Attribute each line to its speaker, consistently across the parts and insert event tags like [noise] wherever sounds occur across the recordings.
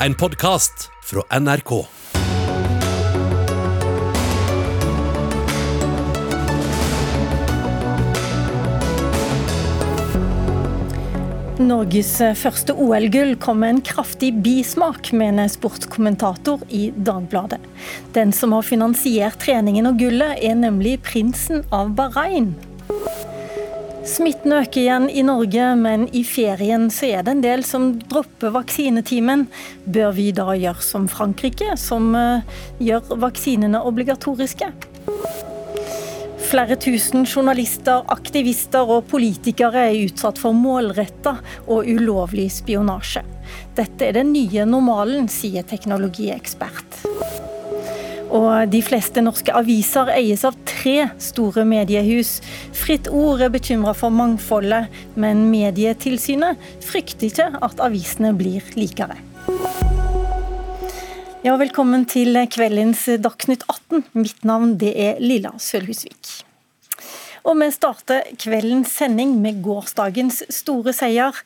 Speaker 1: en podkast fra NRK.
Speaker 2: Norges første OL-gull kom med en kraftig bismak, mener sportskommentator i Dagbladet. Den som har finansiert treningen og gullet, er nemlig prinsen av Bahrain. Smitten øker igjen i Norge, men i ferien så er det en del som dropper vaksinetimen. Bør vi da gjøre som Frankrike, som eh, gjør vaksinene obligatoriske? Flere tusen journalister, aktivister og politikere er utsatt for målretta og ulovlig spionasje. Dette er den nye normalen, sier teknologiekspert. Og de fleste norske aviser eies av tre store mediehus. Fritt Ord er bekymra for mangfoldet, men Medietilsynet frykter ikke at avisene blir likere. Ja, velkommen til kveldens Dagsnytt 18. Mitt navn er Lilla Sølhusvik. Og vi starter kveldens sending med gårsdagens store seier.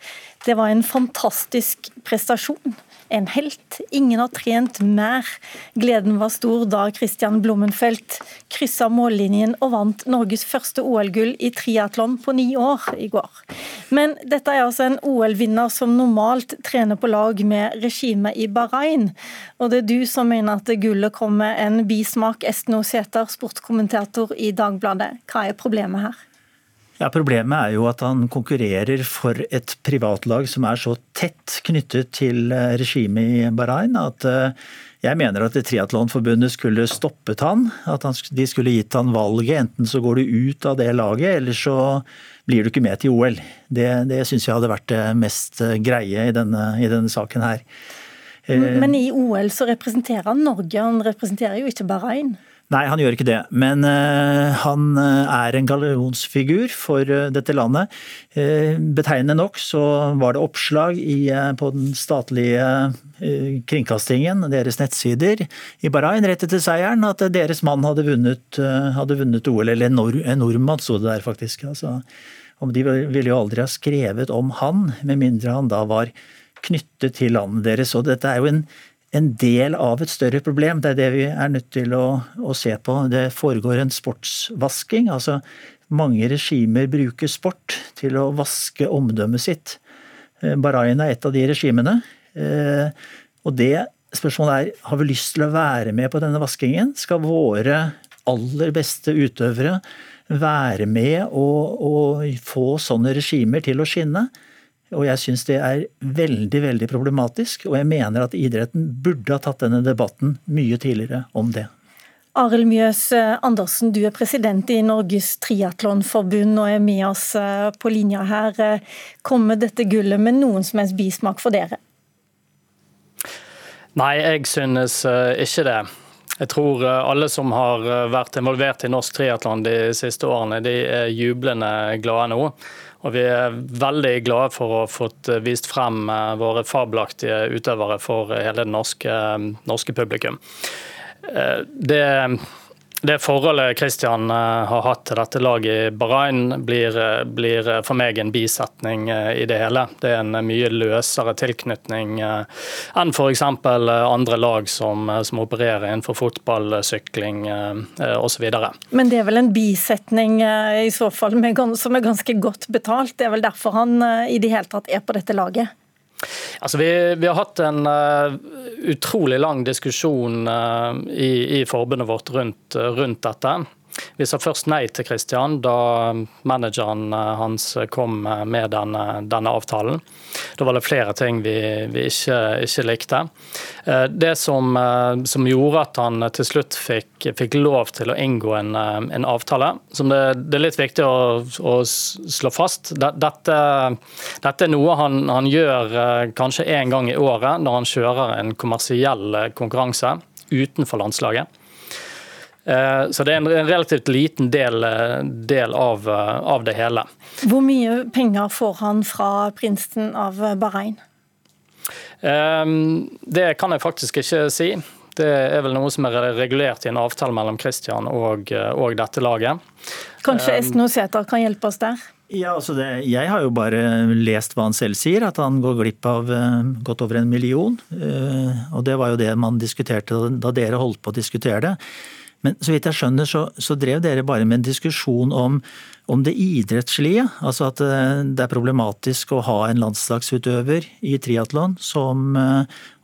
Speaker 2: Det var en fantastisk prestasjon en helt. Ingen har trent mer. Gleden var stor da Christian Blommenfelt kryssa mållinjen og vant Norges første OL-gull i triatlon på ni år i går. Men dette er altså en OL-vinner som normalt trener på lag med regimet i Bahrain. Og det er du som mener at gullet kom med en bismak, Estno Sæther, sportskommentator i Dagbladet. Hva er problemet her?
Speaker 3: Ja, Problemet er jo at han konkurrerer for et privatlag som er så tett knyttet til eh, regimet i Bahrain at eh, jeg mener at Triatlonforbundet skulle stoppet han. At de skulle gitt han valget. Enten så går du ut av det laget, eller så blir du ikke med til OL. Det, det syns jeg hadde vært det mest eh, greie i denne, i denne saken her.
Speaker 2: Men i OL så representerer han Norge, han representerer jo ikke Bahrain?
Speaker 3: Nei, han gjør ikke det. Men uh, han eh, er en gallionsfigur for uh, dette landet. Uh, betegnende nok så var det oppslag i, på den statlige kringkastingen, deres nettsider i Bahrain rett etter seieren, at deres mann hadde vunnet, hadde vunnet OL. Eller en, nord, en nordmann sto det der, faktisk. Altså, de ville jo aldri ha skrevet om han, med mindre han da var knyttet til landet deres. Og dette er jo en en del av et større problem. Det er det vi er nødt til å, å se på. Det foregår en sportsvasking. altså Mange regimer bruker sport til å vaske omdømmet sitt. Eh, Bahrain er et av de regimene. Eh, og det spørsmålet er har vi lyst til å være med på denne vaskingen. Skal våre aller beste utøvere være med og, og få sånne regimer til å skinne? Og jeg syns det er veldig, veldig problematisk. Og jeg mener at idretten burde ha tatt denne debatten mye tidligere om det.
Speaker 2: Arild Mjøs eh, Andersen, du er president i Norges Triatlonforbund og er med oss eh, på linja her. Eh, kommer dette gullet med noen som helst bismak for dere?
Speaker 4: Nei, jeg synes ikke det. Jeg tror alle som har vært involvert i norsk triatlon de siste årene, de er jublende glade nå. Og vi er veldig glade for å ha fått vist frem eh, våre fabelaktige utøvere for hele det norske, norske publikum. Eh, det det forholdet Kristian eh, har hatt til dette laget i Bahrain, blir, eh, blir, for meg en bisetning eh, i det hele. Det er en mye løsere tilknytning enn f.eks. andre lag som, som opererer innenfor fotball, sykling osv.
Speaker 2: Men det er vel en bisetning i så fall som er ganske godt betalt? Det er vel derfor han i det hele tatt er på dette laget?
Speaker 4: Altså, vi, vi, har hatt en uh, utrolig lang diskusjon uh, i, i, forbundet vårt rundt, uh, rundt dette. Vi sa først nei til Kristian da manageren eh, hans kom eh, med denne, denne avtalen. Da var det flere ting vi, vi ikke, ikke, likte. Eh, det som, som, gjorde at han til slutt fikk, fikk lov til å inngå en, en avtale, som det, det, er litt viktig å, å slå fast. Dette, dette, er noe han, han gjør kanskje én gang i året når han kjører en kommersiell konkurranse utenfor landslaget. Eh, så det er en relativt liten del, eh, del av, eh, av, det hele.
Speaker 2: Hvor mye penger får han fra prinsen av Bahrain?
Speaker 4: Det kan jeg faktisk ikke si. Det er vel noe som er regulert i en avtale mellom Kristian og, og dette laget.
Speaker 2: Kanskje Esten Sæter kan hjelpe oss der?
Speaker 3: Ja, altså det, Jeg har jo bare lest hva han selv sier, at han går glipp av godt over en million. Og Det var jo det man diskuterte da dere holdt på å diskutere det. Men så vidt jeg skjønner, så, så drev dere bare med en diskusjon om, om, det idrettslige. Altså at uh, det er problematisk å ha en landslagsutøver i triatlon som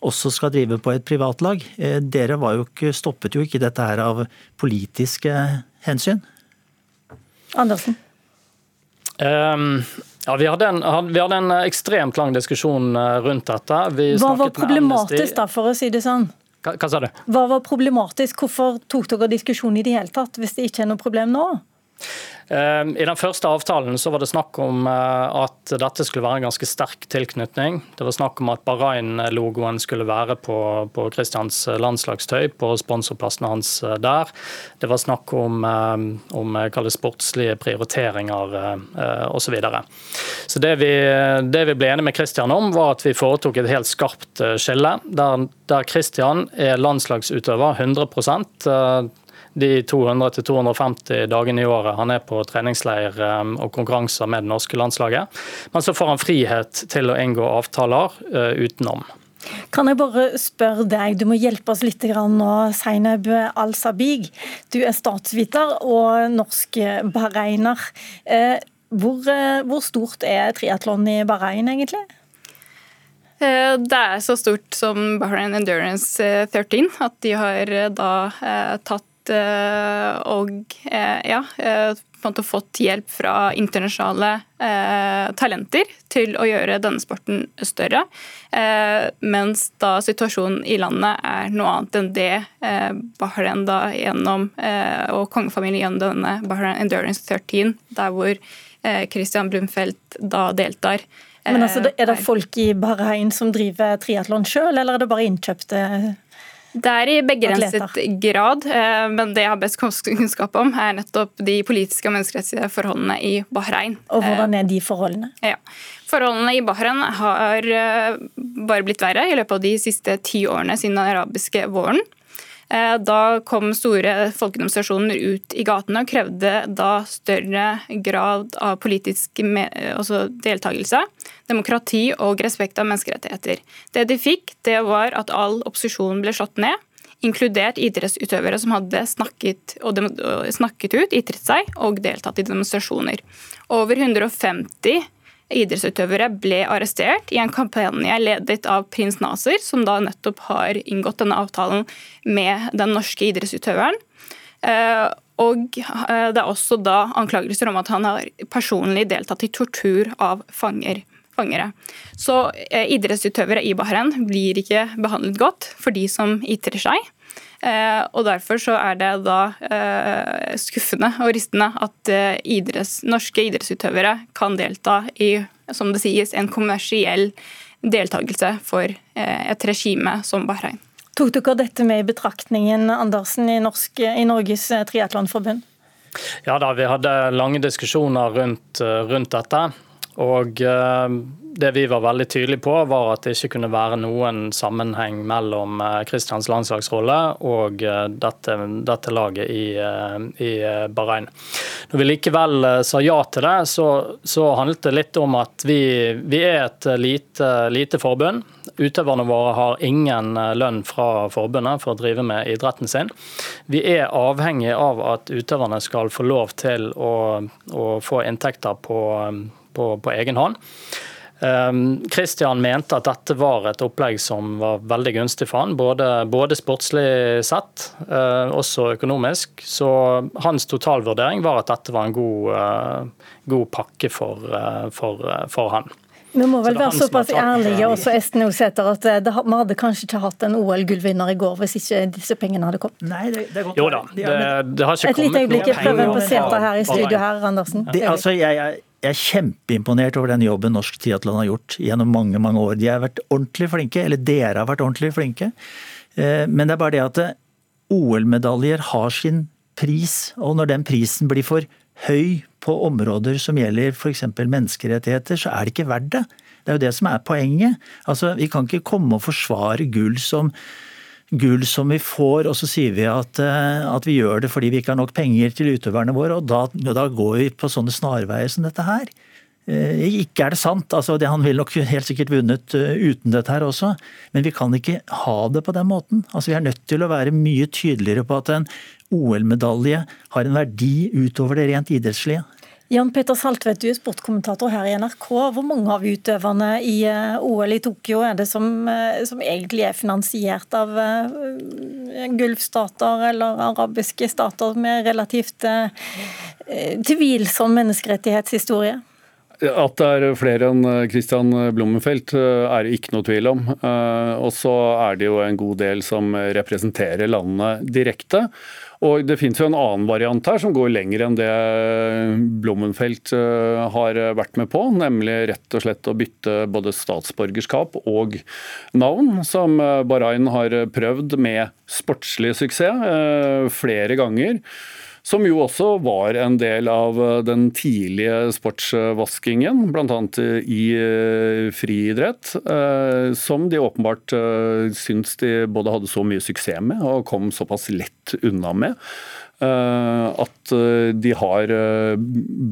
Speaker 3: også skal drive på et privatlag. Dere jo ikke, stoppet jo ikke dette her av politiske hensyn.
Speaker 2: Andersen?
Speaker 4: Um, ja, vi hadde, en, vi hadde, en, ekstremt lang diskusjon eh, rundt dette. Vi
Speaker 2: Hva var problematisk, da, for å si det sånn?
Speaker 4: Hva, hva, sa du?
Speaker 2: Hva var problematisk? Hvorfor tok dere diskusjonen i det hele tatt, hvis det ikke er noe problem nå?
Speaker 4: Ehm, I den første avtalen så var det snakk om eh, at dette skulle være en ganske sterk tilknytning. Det var snakk om at Bahrain-logoen skulle være på, på Christians landslagstøy, på sponsorplassene hans eh, der. Det var snakk om, eh, om sportslige prioriteringer osv. Så, videre. så det vi, det vi ble enige med Christian om, var at vi foretok et helt skarpt skille. Der, Christian er landslagsutøver 100 de 200-250 dagene i året han er på treningsleir um, og konkurranser med det norske landslaget. Men så får han frihet til å inngå avtaler uh, utenom.
Speaker 2: Kan jeg bare spørre deg, du må hjelpe oss litt nå, Seineb Al-Sabig. Du er statsviter og norsk bahrainer. Eh, hvor, eh, hvor stort er triatlon i Bahrain, egentlig?
Speaker 5: Eh, det er så stort som Bahrain Endurance 13, at de har da tatt Eh, og eh, ja, eh, fått hjelp fra internasjonale eh, talenter til å gjøre denne sporten større. Eh, mens da situasjonen i landet er noe annet enn det eh, Bahrain da gjennom, og kongefamilien gjennom denne Bahrain Endurance 13, der hvor Christian Blumfeldt da deltar.
Speaker 2: Men altså, Er det folk i Bahrain som driver triatlon sjøl, eller er det bare innkjøpte
Speaker 5: det er i begrenset grad, eh, men det jeg har best kunnskap om, er nettopp de politiske og menneskerettslige forholdene i Bahrain.
Speaker 2: Og hvordan er de forholdene?
Speaker 5: Ja. Forholdene i Bahrain har eh, bare blitt verre i løpet av de siste ti årene siden den arabiske våren. Eh, da kom store folkedemonstrasjoner ut i gatene og krevde da større grad av politisk altså deltakelse, demokrati og respekt av menneskerettigheter. Det de fikk, det var at all opposisjon ble slått ned, inkludert idrettsutøvere som hadde snakket, snakket ut, ytret seg og deltatt i demonstrasjoner. Over 150 idrettsutøvere ble arrestert i en kampanje ledet av prins Naser, som da nettopp har inngått denne avtalen med den norske idrettsutøveren. Eh, og eh, det er også da anklagelser om at han har personlig deltatt i tortur av fanger. Fangere. Så eh, idrettsutøvere i Bahrain blir ikke behandlet godt for de som ytrer seg. Eh, og Derfor så er det da eh, skuffende og ristende at eh, idretts, norske idrettsutøvere kan delta i som det sies, en kommersiell deltakelse for et regime som Bahrain.
Speaker 2: Tok dere dette med i betraktningen Andersen, i, Norsk, i Norges triatlonforbund?
Speaker 4: Ja da, vi hadde lange diskusjoner rundt, rundt dette. Og det vi var veldig tydelige på, var at det ikke kunne være noen sammenheng mellom Kristians eh, landslagsrolle og eh, dette, dette laget i, eh, i, Bahrain. Når vi likevel sa ja til det, så, så handlet det litt om at vi, vi er et lite, lite forbund. Utøverne våre har ingen lønn fra forbundet for å drive med idretten sin. Vi er avhengig av at utøverne skal få lov til å, å få inntekter på, på, på egen hånd. Kristian ehm, mente at dette var et opplegg som var veldig gunstig for han, både, både sportslig sett, uh, også økonomisk. Så hans totalvurdering var at dette var en god, uh, god pakke for, uh, for, for han.
Speaker 2: Vi må vel så være såpass ærlige også, Esten Osæter, at det, vi hadde kanskje ikke hatt en OL-gullvinner i går hvis ikke disse pengene hadde kommet?
Speaker 3: Nei, det, det er godt.
Speaker 4: Jo da, det, det har ikke
Speaker 2: Et lite øyeblikk, jeg prøver å setet her i studio her, Andersen.
Speaker 3: Det, altså, jeg, jeg jeg er kjempeimponert over den jobben norsk triatlon har gjort gjennom mange mange år. De har vært ordentlig flinke, eller dere har vært ordentlig flinke. Eh, men det er bare det at eh, OL-medaljer har sin pris, og når den prisen blir for høy på områder som gjelder f.eks. menneskerettigheter, så er det ikke verdt det. Det er jo det som er poenget. Altså, Vi kan ikke komme og forsvare gull som gull som vi får, og så sier vi at, at, vi gjør det fordi vi ikke har nok penger til utøverne våre, og da, da går vi på sånne snarveier som dette her. Ikke er det sant. altså Han ville nok helt sikkert vunnet uten dette her også, men vi kan ikke ha det på den måten. Altså Vi er nødt til å være mye tydeligere på at en OL-medalje har en verdi utover det rent idrettslige.
Speaker 2: Jan Peter Saltvedt, du er sportkommentator her i NRK. Hvor mange av utøverne i eh, OL i Tokyo er det som, eh, som egentlig er finansiert av uh, gulfstater eller arabiske stater med relativt tvilsom menneskerettighetshistorie?
Speaker 6: At det er flere enn Christian Blummenfelt er det ikke noe tvil om. Og så er det jo en god del som representerer landene direkte. Og Det finnes jo en annen variant her som går lenger enn det Blommenfelt eh, har vært med på, nemlig rett og slett å bytte både statsborgerskap og navn, som eh, Bahrain har prøvd med sportslig suksess eh, flere ganger som jo også var en del av eh, den tidlige sportsvaskingen, bl.a. i eh, friidrett, eh, som de åpenbart syns de både hadde så mye suksess med og kom såpass lett unna med. At de har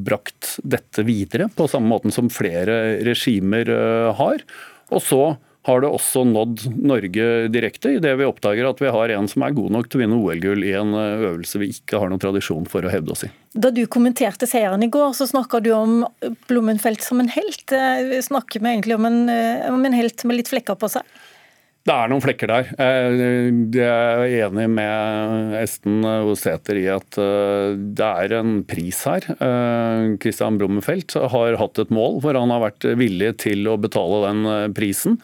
Speaker 6: brakt dette videre på samme måten som flere regimer har. Og så har det også nådd Norge direkte, idet vi oppdager at vi har en som er god nok til å vinne OL-gull i en eh, øvelse vi ikke har noen tradisjon for å hevde oss i.
Speaker 2: Da du kommenterte seieren i går, så snakka du om Blommenfelt som en helt. Eh, vi snakker vi egentlig om en, eh, om en helt med litt flekker på seg?
Speaker 6: Det er noen flekker der. Jeg er enig med Esten Osæter i at det er en pris her. Christian Brummenfelt har hatt et mål hvor han har vært villig til å betale den prisen.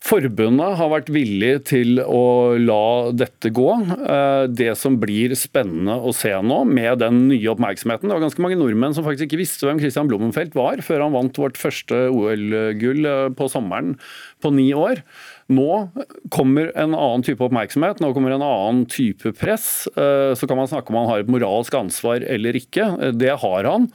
Speaker 6: Forbundet har vært villig til å la dette gå. Eh, det som blir spennende å se nå, med den nye oppmerksomheten Det var ganske mange nordmenn som faktisk ikke visste hvem Christian Blummenfelt var, før han vant vårt første OL-gull eh, på sommeren på ni år. Nå kommer en annen type oppmerksomhet, nå kommer en annen type press. Eh, så kan man snakke om han har et moralsk ansvar eller ikke. Det har han.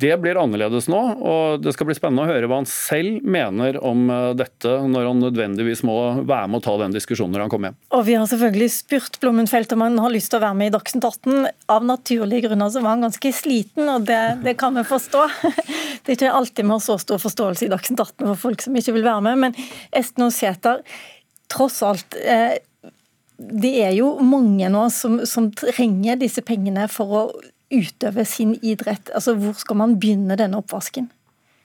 Speaker 6: Det blir annerledes nå, og det skal bli spennende å høre hva han selv mener om eh, dette, når han nødvendigvis må være med å ta den diskusjonen når han kommer hjem.
Speaker 2: Og Vi har selvfølgelig spurt Blommenfelt om han har lyst til å være med i Dagsnytt 18. Av naturlige grunner så var han ganske sliten, og det, det kan vi forstå. [laughs] Det er ikke alltid vi har så stor forståelse i Dagsnytt 18 for folk som ikke vil være med, men Esten Sæther, tross alt. Eh, det er jo mange nå som, som trenger disse pengene for å utøve sin idrett? Altså, Hvor skal man begynne denne oppvasken?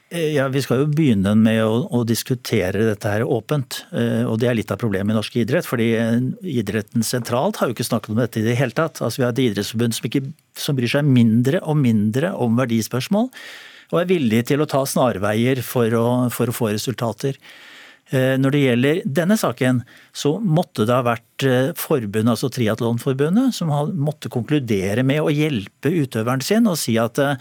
Speaker 3: Eh, ja, Vi skal jo begynne med å, å, diskutere dette her åpent. Eh, og Det er litt av problemet i norsk idrett. fordi eh, Idretten sentralt har jo ikke snakket om dette i det hele tatt. Altså Vi har et idrettsforbund som, ikke, som bryr seg mindre og mindre om verdispørsmål. Og er villig til å ta snarveier for å, for å få resultater. Eh, når det gjelder denne saken, så måtte det ha vært eh, forbundet, altså Triatlonforbundet, som måtte konkludere med å hjelpe utøveren sin og si at eh,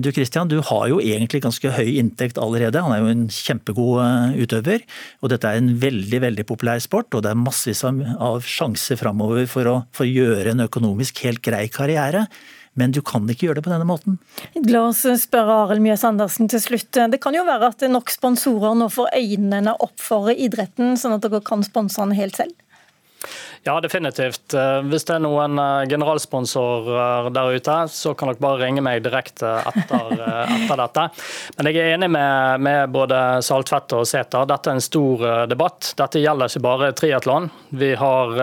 Speaker 3: du Christian, du har jo egentlig ganske høy inntekt allerede. Han er jo en kjempegod utøver. Og dette er en veldig veldig populær sport, og det er massevis av sjanser framover for å, for å gjøre en økonomisk helt grei karriere. Men du kan ikke gjøre det på denne måten.
Speaker 2: La oss spørre Arild Mjøs Andersen til slutt. Det kan jo være at nok sponsorer nå får øynene opp for idretten, sånn at dere kan sponse den helt selv?
Speaker 4: Ja, definitivt. Eh, hvis det er noen eh, generalsponsorer der ute, så kan dere bare ringe meg direkte etter, [laughs] eh, etter dette. Men jeg er enig med, med både Saltvedt og Sæter. Dette er en stor debatt. Dette gjelder ikke bare triatlon. Vi har,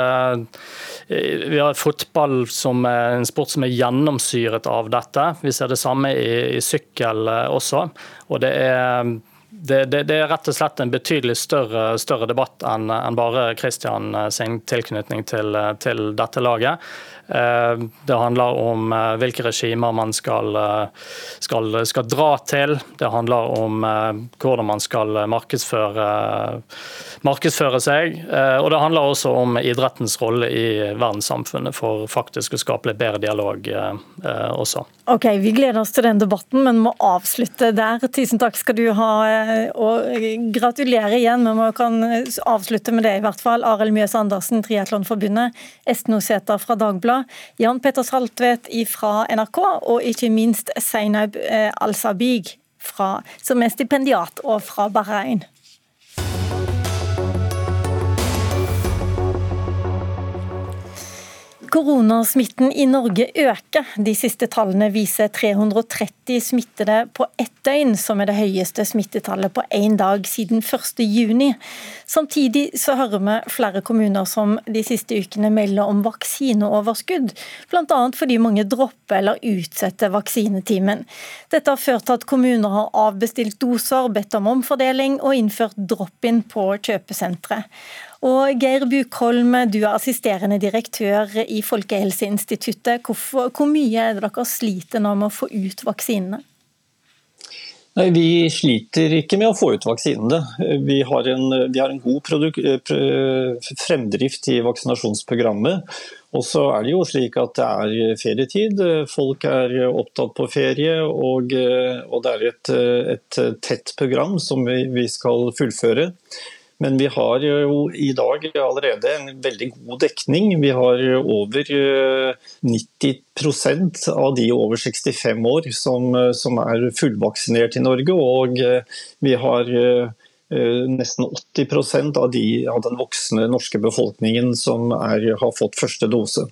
Speaker 4: vi har fotball som er en sport som er gjennomsyret av dette. Vi ser det samme i, i sykkel også. Og det er det, det, det, er rett og slett en betydelig større, større debatt enn en bare Kristian eh, sin tilknytning til, eh, til dette laget. Eh, det handler om eh, hvilke regimer man skal, eh, skal, skal, dra til. Det handler om hvordan man skal markedsføre, markedsføre seg. Og det handler også om idrettens rolle i verdenssamfunnet for faktisk å skape litt bedre dialog også.
Speaker 2: Ok, Vi gleder oss til den debatten, men må avslutte der. Tusen takk skal du ha, og gratulerer igjen. Men vi kan avslutte med det, i hvert fall. Arild Mjøs Andersen, Triatlonforbundet. Esten Osæter fra Dagbladet. Jan Petter Saltvedt fra NRK, og ikke minst Zainab eh, Al-Sabig, som er stipendiat og fra Bahrain. Koronasmitten i Norge øker. De siste tallene viser 330 smittede på ett døgn, som er det høyeste smittetallet på én dag siden 1.6. Samtidig så hører vi flere kommuner som de siste ukene melder om vaksineoverskudd, bl.a. fordi mange dropper eller utsetter vaksinetimen. Dette har ført til at kommuner har avbestilt doser, bedt om omfordeling og innført drop-in på kjøpesentre. Og Geir Bukholm, du er assisterende direktør i Folkehelseinstituttet. Hvorfor, hvor mye er det dere sliter nå med å få ut vaksinene?
Speaker 7: Nei, Vi sliter ikke med å få ut vaksinene. Vi har en, vi har en god fremdrift i vaksinasjonsprogrammet. Og så er det jo slik at det er ferietid, folk er opptatt på ferie. Og, og det er et, et, tett program som vi, vi skal fullføre. Men vi har jo i dag allerede en veldig god dekning. Vi har over 90 eh, av de over 65 år som, eh, som er fullvaksinert i Norge. Og eh, vi har nesten 80 av, de, av den voksne norske befolkningen som er, har fått første dose.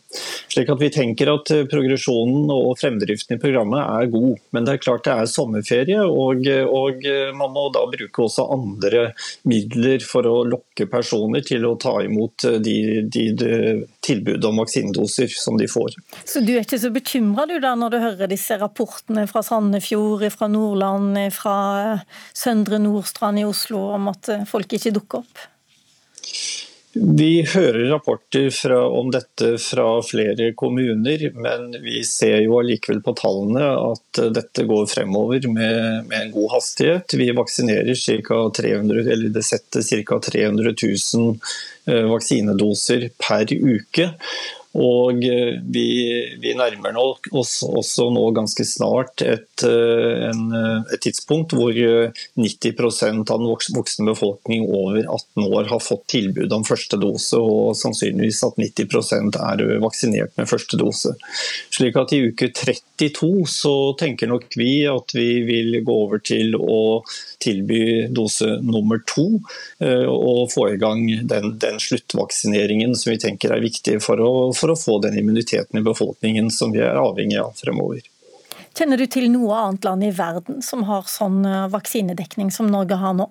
Speaker 7: Slik at Vi tenker at eh, progresjonen og fremdriften i programmet er god. Men det er klart det er sommerferie, og, og man må da bruke også andre midler for å lokke personer til å ta imot eh, de, de, de tilbudet om vaksinedoser som de får.
Speaker 2: Så du er ikke så bekymra når du hører disse rapportene fra Sandefjord, fra Nordland, fra Søndre Nordstrand i Oslo? om at folk ikke dukker opp?
Speaker 7: Vi hører rapporter fra, om dette fra flere kommuner, men vi ser jo allikevel på tallene at dette går fremover med, med en god hastighet. Vi vaksinerer ca. 300, eller det setter ca. 300 000 vaksinedoser per uke. Og eh, vi, vi nærmer oss også nå ganske snart et, eh, en, eh, et tidspunkt hvor 90% av den voksne befolkning over 18 år har fått tilbud om første dose, og sannsynligvis at 90% er vaksinert med første dose. Slik at i uke 32 så tenker nok vi at vi vil gå over til å tilby dose nummer to, og få i gang den, den sluttvaksineringen som vi tenker er viktig for å, for å få den immuniteten i befolkningen som vi er avhengig av fremover.
Speaker 2: Kjenner du til noe annet land i verden som har sånn eh, vaksinedekning som Norge har nå?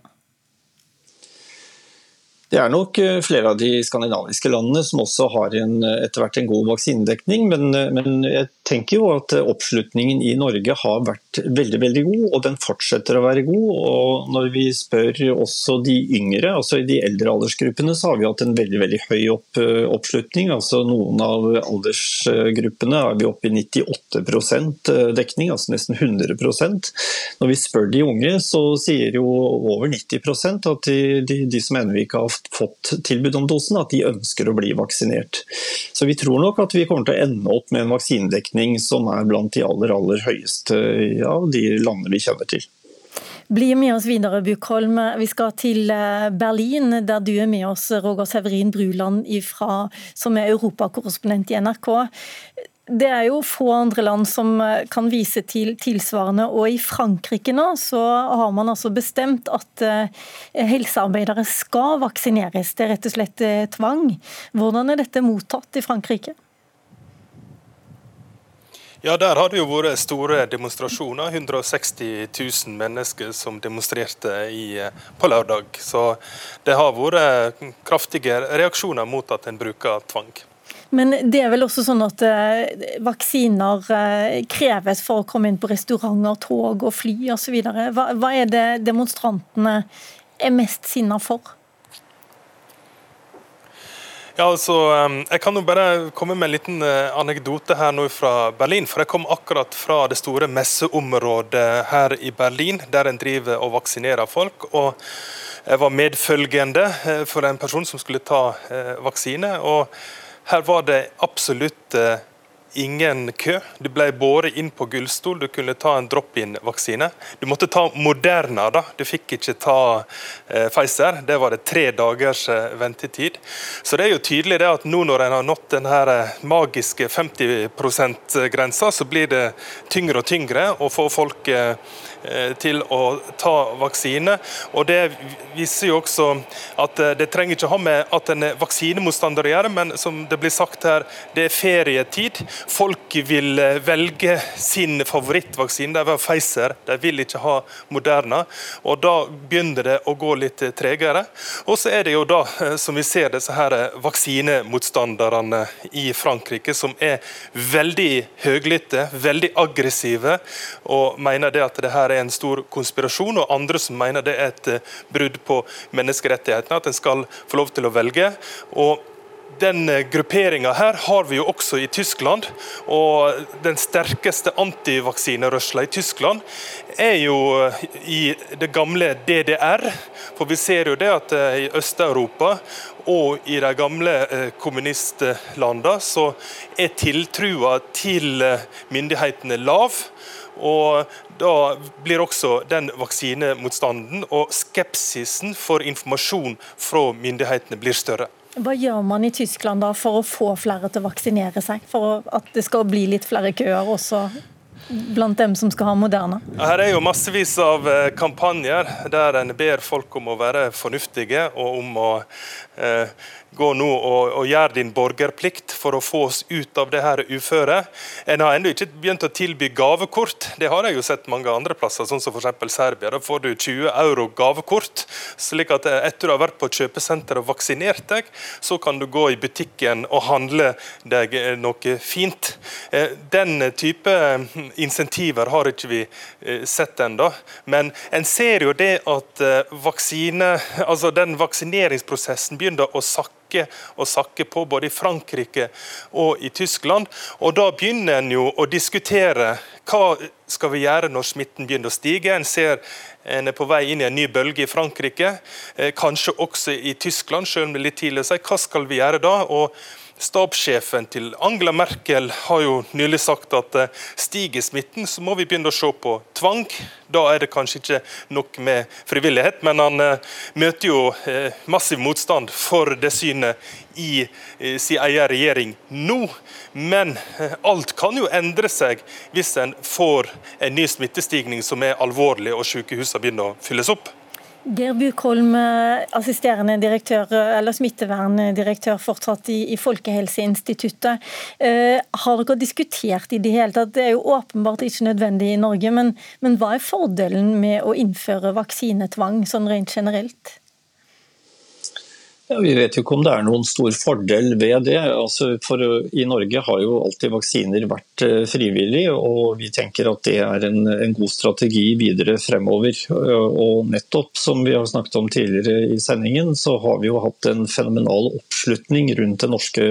Speaker 7: Det er nok eh, flere av de skandinaviske landene som også har en, eh, etter hvert en god vaksinedekning, men, men, jeg tenker jo at oppslutningen i Norge har vært veldig veldig god, og den fortsetter å være god. og Når vi spør også de yngre, altså i de eldre aldersgruppene, så har vi hatt en veldig veldig høy opp, oppslutning. altså Noen av aldersgruppene er vi oppe i 98% dekning, altså nesten 100% Når vi spør de unge, så sier jo over 90 at de, de, de som ennå ikke har fått tilbud om dosen, at de ønsker å bli vaksinert. Så vi tror nok at vi kommer til å ende opp med en vaksinedekning som er blant de aller, aller høyeste av de landene vi kjenner til.
Speaker 2: Bli med oss videre, Bukholm. Vi skal til eh, Berlin, der du er med oss, Roger Severin Bruland, ifra, som er europakorrespondent i NRK. Det er jo få andre land som eh, kan vise til tilsvarende. Og i Frankrike nå så har man altså bestemt at eh, helsearbeidere skal vaksineres. Det er rett og slett tvang. Hvordan er dette mottatt i Frankrike?
Speaker 8: Ja, Der har det jo vært store demonstrasjoner. 160 000 mennesker som demonstrerte i, på lørdag. Så det har vært kraftige reaksjoner mot at en bruker tvang.
Speaker 2: Men det er vel også sånn at eh, vaksiner eh, kreves for å komme inn på restauranter, tog og fly osv. Hva, hva er det demonstrantene er mest sinna for?
Speaker 8: Ja, altså, Jeg kan jo bare komme med en liten eh, anekdote her nå fra Berlin. For jeg kom akkurat fra det store messeområdet her i Berlin, der en driver og vaksinerer folk. og Jeg var medfølgende for en person som skulle ta vaksine. og her var det absolutt eh, ingen kø. Du ble båret inn på gullstol, du kunne ta en drop-in-vaksine. Du måtte ta Moderna, da. Du fikk ikke ta eh, Pfizer. Det var det tre dagers eh, ventetid. Så det er jo tydelig det at nå når en har nådd den her eh, magiske 50 %-grensa, så blir det tyngre og tyngre å få folk eh, til å ta vaksine. Og Det viser jo også at eh, det trenger ikke ha med at en er vaksinemotstander å gjøre, men som det blir sagt her, det er ferietid. Folk vil eh, velge sin favorittvaksine. De vil ha Pfizer, de vil ikke ha Moderna. og Da begynner det å gå litt tregere. Og så er det jo da, som vi ser, disse her vaksinemotstanderne i Frankrike som er veldig høylytte, veldig aggressive, og mener det at det her er en stor konspirasjon, og andre som mener det er et eh, brudd på menneskerettighetene, at en skal få lov til å velge. og den eh, grupperinga her har vi jo også i Tyskland. Og den sterkeste antivaksinerørsla i Tyskland er jo eh, i det gamle DDR. For vi ser jo det at i Øst-Europa og i de gamle kommunistlandene så er tiltrua til myndighetene lav. Og da blir også den vaksinemotstanden og skepsisen for informasjon fra myndighetene blir større.
Speaker 2: Hva gjør man i Tyskland da for å få flere til å vaksinere seg, for at det skal bli litt flere køer også blant dem som skal ha Moderna?
Speaker 8: Her er jo massevis av eh, kampanjer der en ber folk om å være fornuftige og om å eh, gå nå og, og gjøre din borgerplikt for å få oss ut av det her uføret. En har ennå ikke begynt å tilby gavekort. Det har jeg jo sett mange andre plasser, sånn som f.eks. Serbia. Da får du 20 euro gavekort. slik at eh, etter du har vært på kjøpesenter og vaksinert deg, så kan du gå i butikken og handle deg eh, noe fint. Eh, den type insentiver har ikke vi sett ennå. Men en ser jo det at vaksine, altså den vaksineringsprosessen begynner å sakke sakke og sakke på, både i Frankrike og i Tyskland. Og Da begynner en jo å diskutere hva skal vi gjøre når smitten begynner å stige. En ser en er på vei inn i en ny bølge i Frankrike, eh, kanskje også i Tyskland, selv om det er litt tidlig å si. Hva skal vi gjøre da? Og Stabssjefen til Angela Merkel har jo nylig sagt at eh, stiger smitten, så må vi begynne å se på tvang. Da er det kanskje ikke nok med frivillighet, men han eh, møter jo eh, massiv motstand for det synet i sin egen regjering nå. Men alt kan jo endre seg hvis en får en ny smittestigning som er alvorlig og sykehusene begynner å fylles opp.
Speaker 2: Geir Bukholm, assisterende direktør, eller smitteverndirektør fortsatt i, i Folkehelseinstituttet. Eh, har dere diskutert i det hele tatt, det er jo åpenbart ikke nødvendig i Norge, men, men hva er fordelen med å innføre vaksinetvang sånn rent generelt?
Speaker 7: Ja, vi vet jo ikke om det er noen stor fordel ved det. Altså for, I Norge har jo alltid vaksiner vært uh, frivillig, og vi tenker at det er en, en, god strategi videre fremover. Uh, og nettopp som vi har snakket om tidligere i sendingen, så har vi jo hatt en fenomenal oppslutning rundt det norske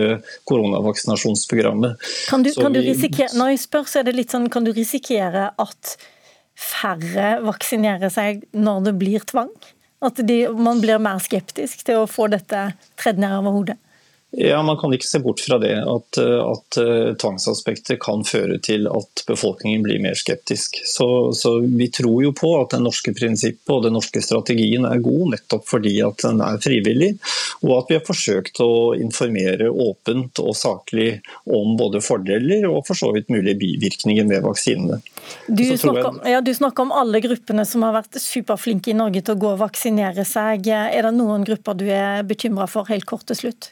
Speaker 7: koronavaksinasjonsprogrammet.
Speaker 2: Kan du, kan du risikere, når jeg spør, så er det litt sånn, kan du risikere at færre vaksinerer seg når det blir tvang? At de, man blir mer skeptisk til å få dette tredd ned over hodet?
Speaker 7: Ja, Man kan ikke se bort fra det, at, at uh, tvangsaspektet kan føre til at befolkningen blir mer skeptisk. Så, så, Vi tror jo på at det norske prinsippet og den norske strategien er god, nettopp fordi at den er frivillig, og at vi har forsøkt å informere åpent og saklig om både fordeler og for så vidt mulige bivirkninger med vaksinene.
Speaker 2: Du snakker, om, ja, du snakker om alle gruppene som har vært superflinke i Norge til å gå og vaksinere seg. Er det noen grupper du er bekymra for, helt kort til slutt?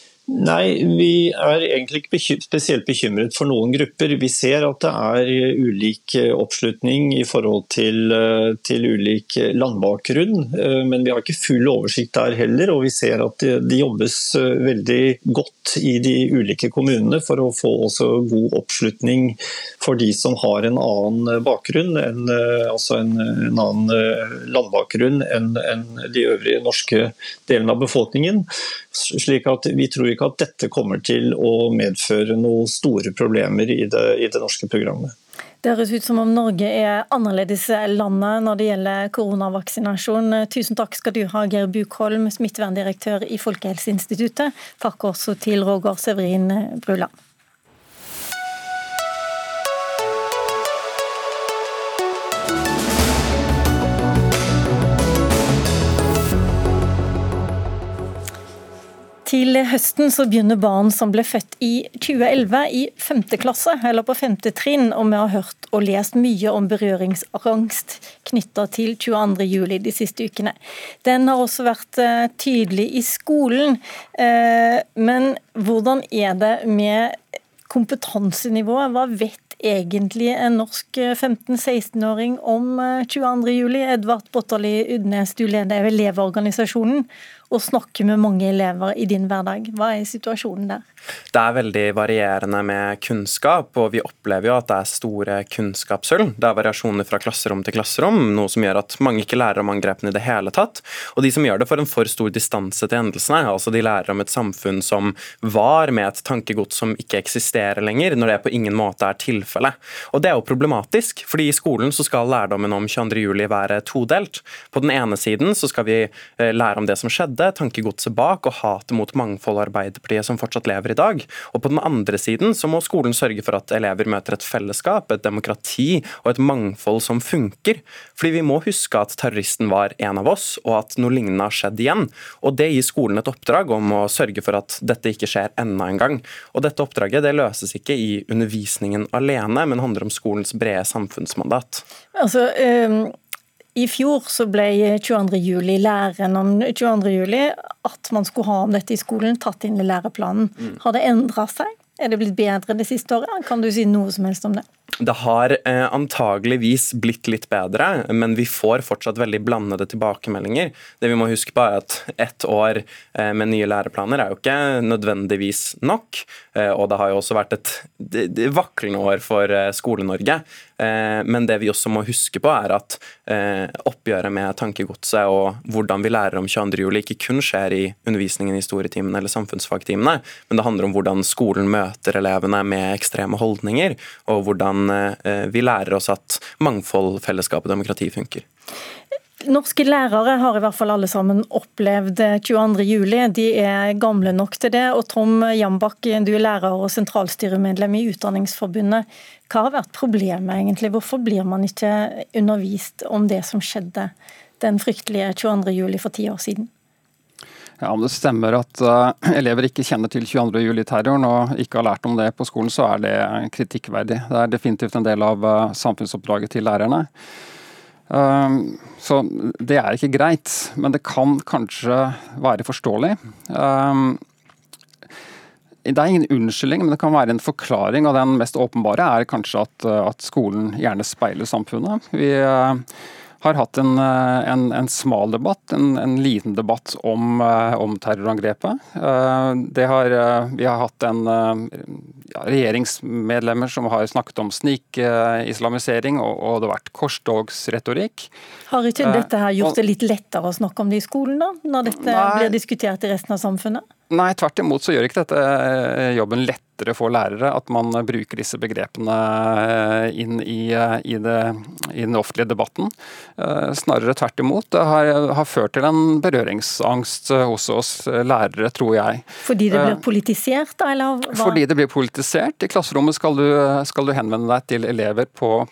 Speaker 7: Nei, vi er egentlig ikke spesielt bekymret for noen grupper. Vi ser at det er ulik eh, oppslutning i forhold til, eh, til ulik landbakgrunn. Eh, men vi har ikke full oversikt der heller, og vi ser at det, de jobbes veldig godt i de ulike kommunene for å få god oppslutning for de som har en annen bakgrunn, en, altså en, en annen landbakgrunn enn en de øvrige norske delene av befolkningen. Slik at Vi tror ikke at dette kommer til å medføre noen store problemer i det, i det norske programmet.
Speaker 2: Det høres ut som om Norge er annerledes landet når det gjelder koronavaksinasjon. Tusen takk skal du ha, Geir Bukholm, smitteverndirektør i Folkehelseinstituttet. Takk også til Roger Severin Bruland. Til høsten så begynner barn som ble født i 2011 i femte klasse, eller på femte trinn, og vi har hørt og lest mye om berøringsangst knytta til 22. juli de siste ukene. Den har også vært eh, tydelig i skolen, eh, men hvordan er det med kompetansenivået? Hva vet egentlig en norsk 15-16-åring om 22. juli? Edvard Botterli Udnes, du leder Elevorganisasjonen og snakker med mange elever i din hverdag. Hva er situasjonen der?
Speaker 9: Det er veldig varierende med kunnskap, og vi opplever jo at det er store kunnskapshull. Det er variasjoner fra klasserom til klasserom, noe som gjør at mange ikke lærer om angrepene i det hele tatt. Og de som gjør det, får en for stor distanse til hendelsene. Altså de lærer om et samfunn som var, med et tankegods som ikke eksisterer lenger, når det på ingen måte er tilfellet. Og det er jo problematisk, fordi i skolen så skal lærdommen om 22.07 være todelt. På den ene siden så skal vi eh, lære om det som skjedde, skjedde, tankegodset bak og hatet mot mangfold og Arbeiderpartiet som fortsatt lever i dag. Og på den andre siden så må skolen sørge for at elever møter et fellesskap, et demokrati og et mangfold som funker. Fordi vi må huske at terroristen var en av oss, og at noe lignende har skjedd igjen. Og det gir skolen et oppdrag om å sørge for at dette ikke skjer enda en gang. Og dette oppdraget det løses ikke i undervisningen alene, men handler om skolens brede samfunnsmandat.
Speaker 2: Altså, um i fjor så ble 22.07. læren om 22.07. at man skulle ha om dette i skolen, tatt inn i læreplanen. Mm. Har det endra seg? Er det blitt bedre det siste året? Kan du si noe som helst om det?
Speaker 9: Det har eh, antageligvis blitt litt bedre, men vi får fortsatt veldig blandede tilbakemeldinger. Det vi må huske på er at Ett år eh, med nye læreplaner er jo ikke nødvendigvis nok. Eh, og det har jo også vært et vaklende år for eh, Skole-Norge. Eh, men det vi også må huske på, er at oppgjøret med tankegodset og hvordan vi lærer om 22. juli ikke kun skjer i undervisningen i historietimene eller samfunnsfagtimene, men det handler om hvordan skolen møter elevene med ekstreme holdninger, og hvordan vi lærer oss at mangfold, fellesskap og demokrati funker.
Speaker 2: Norske lærere har i hvert fall alle sammen opplevd 22.07. De er gamle nok til det. Og Tom Jambakk, du er lærer og sentralstyremedlem i Utdanningsforbundet. Hva har vært problemet egentlig? Hvorfor blir man ikke undervist om det som skjedde den fryktelige 22.07. for ti år siden?
Speaker 10: Ja, Om det stemmer at uh, elever ikke kjenner til 22.07-terroren og ikke har lært om det på skolen, så er det kritikkverdig. Det er definitivt en del av uh, samfunnsoppdraget til lærerne. Uh, så det er ikke greit, men det kan kanskje være forståelig. Um, det er ingen unnskyldning, men det kan være en forklaring. og Den mest åpenbare er kanskje at, at skolen gjerne speiler samfunnet. Vi har hatt en, eh, en, en smal debatt, en, en, liten debatt om, eh, om terrorangrepet. Eh, har, vi har hatt en ja, regjeringsmedlemmer som har snakket om snikislamisering, og, og det har vært korstogsretorikk.
Speaker 2: Har ikke dette her gjort det litt lettere å snakke om det i skolen, da? Når dette Nei. blir diskutert i resten av samfunnet?
Speaker 10: Nei, tvert imot så gjør ikke dette jobben lett lettere for lærere at man bruker disse begrepene eh, inn i, eh, i, det, i den offentlige debatten. Eh, snarere tvert imot. Det har, har, ført til en berøringsangst hos oss lærere, tror jeg.
Speaker 2: Fordi det blir politisert, da? Eller
Speaker 10: hva? Fordi det blir politisert. I klasserommet skal du, skal du henvende deg til elever på,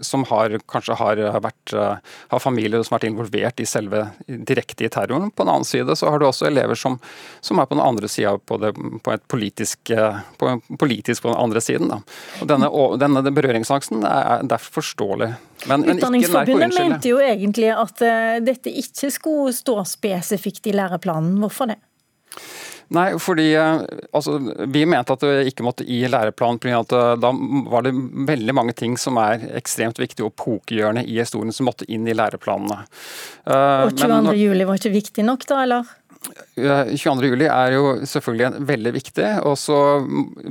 Speaker 10: som har, kanskje har, vært, har familier som har vært involvert i selve direkte i terroren. På den annen side så har du også elever som, som er på den andre sida på, på et politisk på, politisk på den andre siden. Da. Og denne, denne berøringsangsten er derfor forståelig.
Speaker 2: Men, men Utdanningsforbundet mente jo egentlig at uh, dette ikke skulle stå spesifikt i læreplanen. Hvorfor det?
Speaker 10: Nei, fordi eh, altså, Vi mente at det ikke måtte i læreplanen, fordi eh, da var det veldig mange ting som er ekstremt viktige og pokerhjørne i historien som måtte inn i læreplanene.
Speaker 2: Og 22. juli var ikke viktig nok, da, eller?
Speaker 10: 22.07 er jo selvfølgelig veldig viktig. og så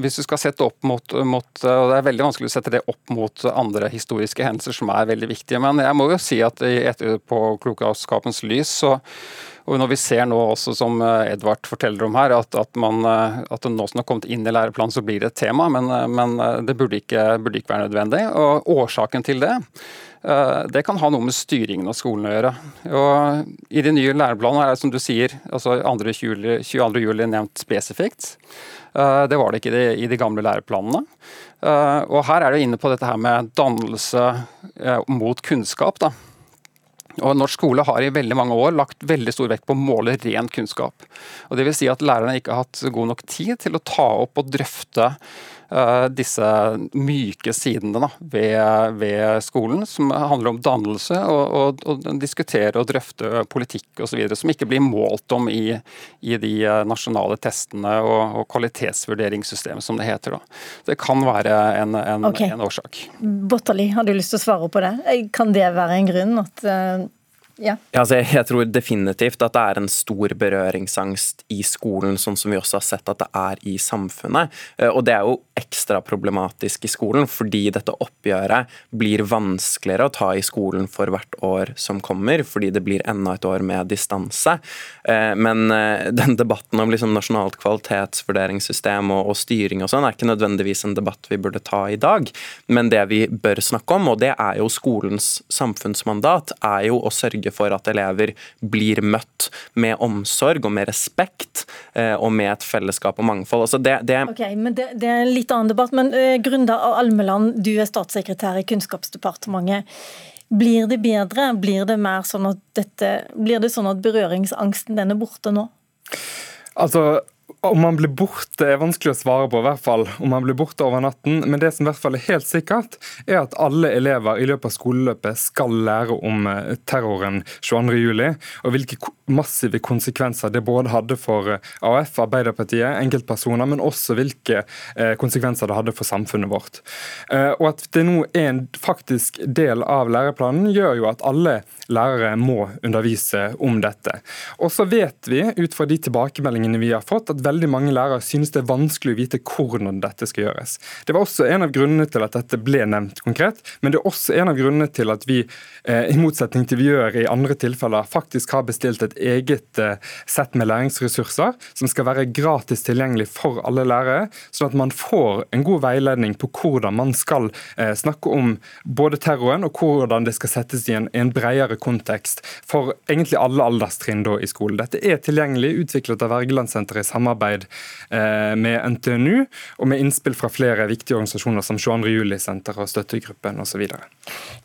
Speaker 10: Hvis du skal sette opp mot, mot, og Det er veldig vanskelig å sette det opp mot andre historiske hendelser som er veldig viktige. Men jeg må jo si at på klokskapens lys så og når vi ser nå også, som Edvard forteller om her, at, at, man, at nå som det har kommet inn i læreplanen, så blir det et tema, men, men det burde ikke, burde ikke være nødvendig. Og Årsaken til det Eh, det kan ha noe med styringen av skolen å gjøre. Og I de nye læreplanene er det som du sier, altså 22. juli nevnt spesifikt. Eh, det var det ikke i de gamle læreplanene. Eh, og Her er du inne på dette her med dannelse mot kunnskap. da. Og Norsk skole har i veldig mange år lagt veldig stor vekt på å måle ren kunnskap. Og det vil si at Lærerne ikke har hatt god nok tid til å ta opp og drøfte disse myke sidene da, ved, ved, skolen, som handler om dannelse og, og, og diskutere og drøfte politikk osv., som ikke blir målt om i, i de eh, nasjonale testene og, og kvalitetsvurderingssystemet, som det heter. Da. Det kan være en, en, okay. en årsak.
Speaker 2: Botterli, har du lyst til å svare på det? Kan det være en grunn? at uh ja.
Speaker 9: Altså, jeg tror definitivt at det er en stor berøringsangst i skolen, sånn som vi også har sett at det er i samfunnet. Eh, og det er jo ekstra problematisk i skolen, fordi dette oppgjøret blir vanskeligere å ta i skolen for hvert år som kommer, fordi det blir enda et år med distanse. Eh, men eh, den debatten om liksom nasjonalt kvalitetsvurderingssystem og, styring og sånn, er ikke nødvendigvis en debatt vi burde ta i dag. Men det vi bør snakke om, og det er jo skolens samfunnsmandat, er jo å sørge sørge for at elever blir møtt med omsorg og med respekt eh, og med et fellesskap og mangfold. Altså det, det...
Speaker 2: Okay, men det, det, er en litt annen debatt. Men uh, Grunda Almeland, du er statssekretær i Kunnskapsdepartementet. Blir det bedre? Blir det, mer sånn at dette, blir det sånn at berøringsangsten den er borte nå?
Speaker 11: Altså, om man blir borte er vanskelig å svare på, i hvert fall om man blir borte over natten. Men det som i hvert fall er helt sikkert, er at alle elever i løpet av skoleløpet skal lære om terroren terroren 22.07. Og hvilke massive konsekvenser det både hadde for AUF, AF, Arbeiderpartiet, enkeltpersoner, men også hvilke eh, konsekvenser det hadde for samfunnet vårt. Og at det nå er en faktisk del av læreplanen, gjør jo at alle lærere må undervise om dette. Og så vet vi ut fra de tilbakemeldingene vi har fått, at veldig mange lærere synes det er vanskelig å vite hvordan dette skal gjøres. Det var også en av grunnene til at dette ble nevnt konkret, men det er også en av grunnene til at vi, eh, i motsetning til vi gjør i andre tilfeller, faktisk har bestilt et eget eh, sett med læringsressurser som skal være gratis tilgjengelig for alle lærere, sånn at man får en god veiledning på hvordan man skal eh, snakke om både terroren og hvordan det skal settes i en, en bredere kontekst for egentlig alle alderstrinn i skolen. Dette er tilgjengelig, utviklet av Wergelandsenteret i samarbeid eh, med NTNU, og med innspill fra flere viktige organisasjoner som 22. juli-senter og Støttegruppen osv.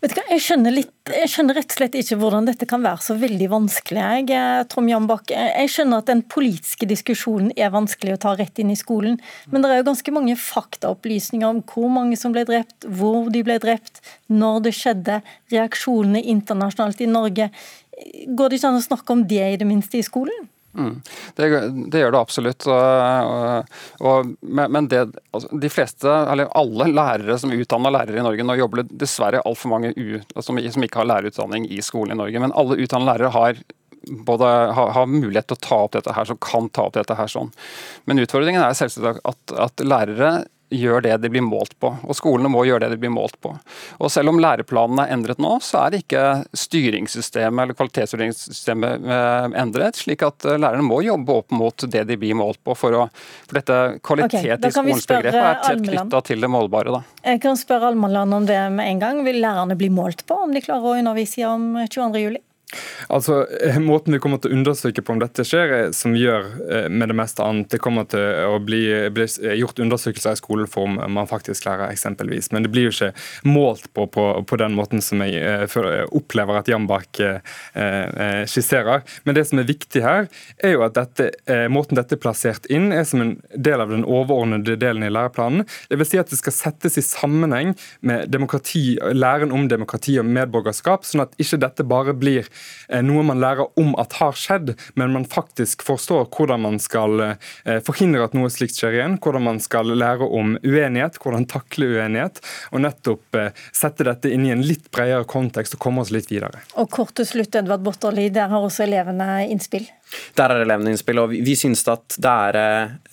Speaker 2: Jeg skjønner, jeg skjønner rett og slett ikke hvordan dette kan være så veldig vanskelig. Jeg, eh, Tom Jambak, jeg skjønner at den politiske diskusjonen er vanskelig å ta rett inn i skolen, men det er jo ganske mange faktaopplysninger om hvor mange som ble drept, hvor de ble drept, når det skjedde, reaksjonene internasjonalt i Norge. Går det ikke an å snakke om det i det minste i skolen?
Speaker 10: Mm. Det, det, gjør det absolutt. Og, og, men det, altså, de fleste, eller alle lærere som utdanner lærere i Norge, nå jobber det dessverre altfor mange u, som, som, ikke har lærerutdanning i skolen i Norge. Men alle utdannede lærere har både har, har, mulighet til å ta opp dette her, som kan ta opp dette her sånn. Men utfordringen er selvsagt at, at lærere gjør det de blir målt på. Og skolene må gjøre det de blir målt på. Og selv om læreplanene er endret nå, så er ikke styringssystemet eller kvalitetsvurderingssystemet eh, endret, slik at eh, lærerne må jobbe opp mot det de blir målt på. For, å, for dette kvalitet okay, i skolens begrep er tett knytta til det målbare. Da.
Speaker 2: Jeg kan spørre Almaland om det med en gang. Vil lærerne bli målt på om de klarer å undervise om 22.07?
Speaker 11: Altså, eh, Måten vi kommer til å undersøke på om dette skjer, er som vi gjør eh, med det meste annet. Det kommer til å bli, bli gjort undersøkelser i skoleform man faktisk lærer, eksempelvis. Men det blir jo ikke målt på på, på den måten som jeg, eh, opplever at Jambak eh, skisserer. Men det som er viktig her, er jo at dette, eh, måten dette er plassert inn, er som en del av den overordnede delen i læreplanen. Det vil si at det skal settes i sammenheng med demokrati, læren om demokrati og medborgerskap, sånn at ikke dette bare blir Eh, noe man lærer om at har skjedd, men man faktisk forstår hvordan man skal eh, forhindre at noe slikt skjer igjen. Hvordan man skal lære om uenighet, hvordan takle uenighet. Og nettopp eh, sette dette inn i en litt bredere kontekst og komme oss litt videre.
Speaker 2: Og kort til slutt, Edvard Botterli, der har også elevene innspill.
Speaker 9: Der er elevene innspill, og vi synes at det er,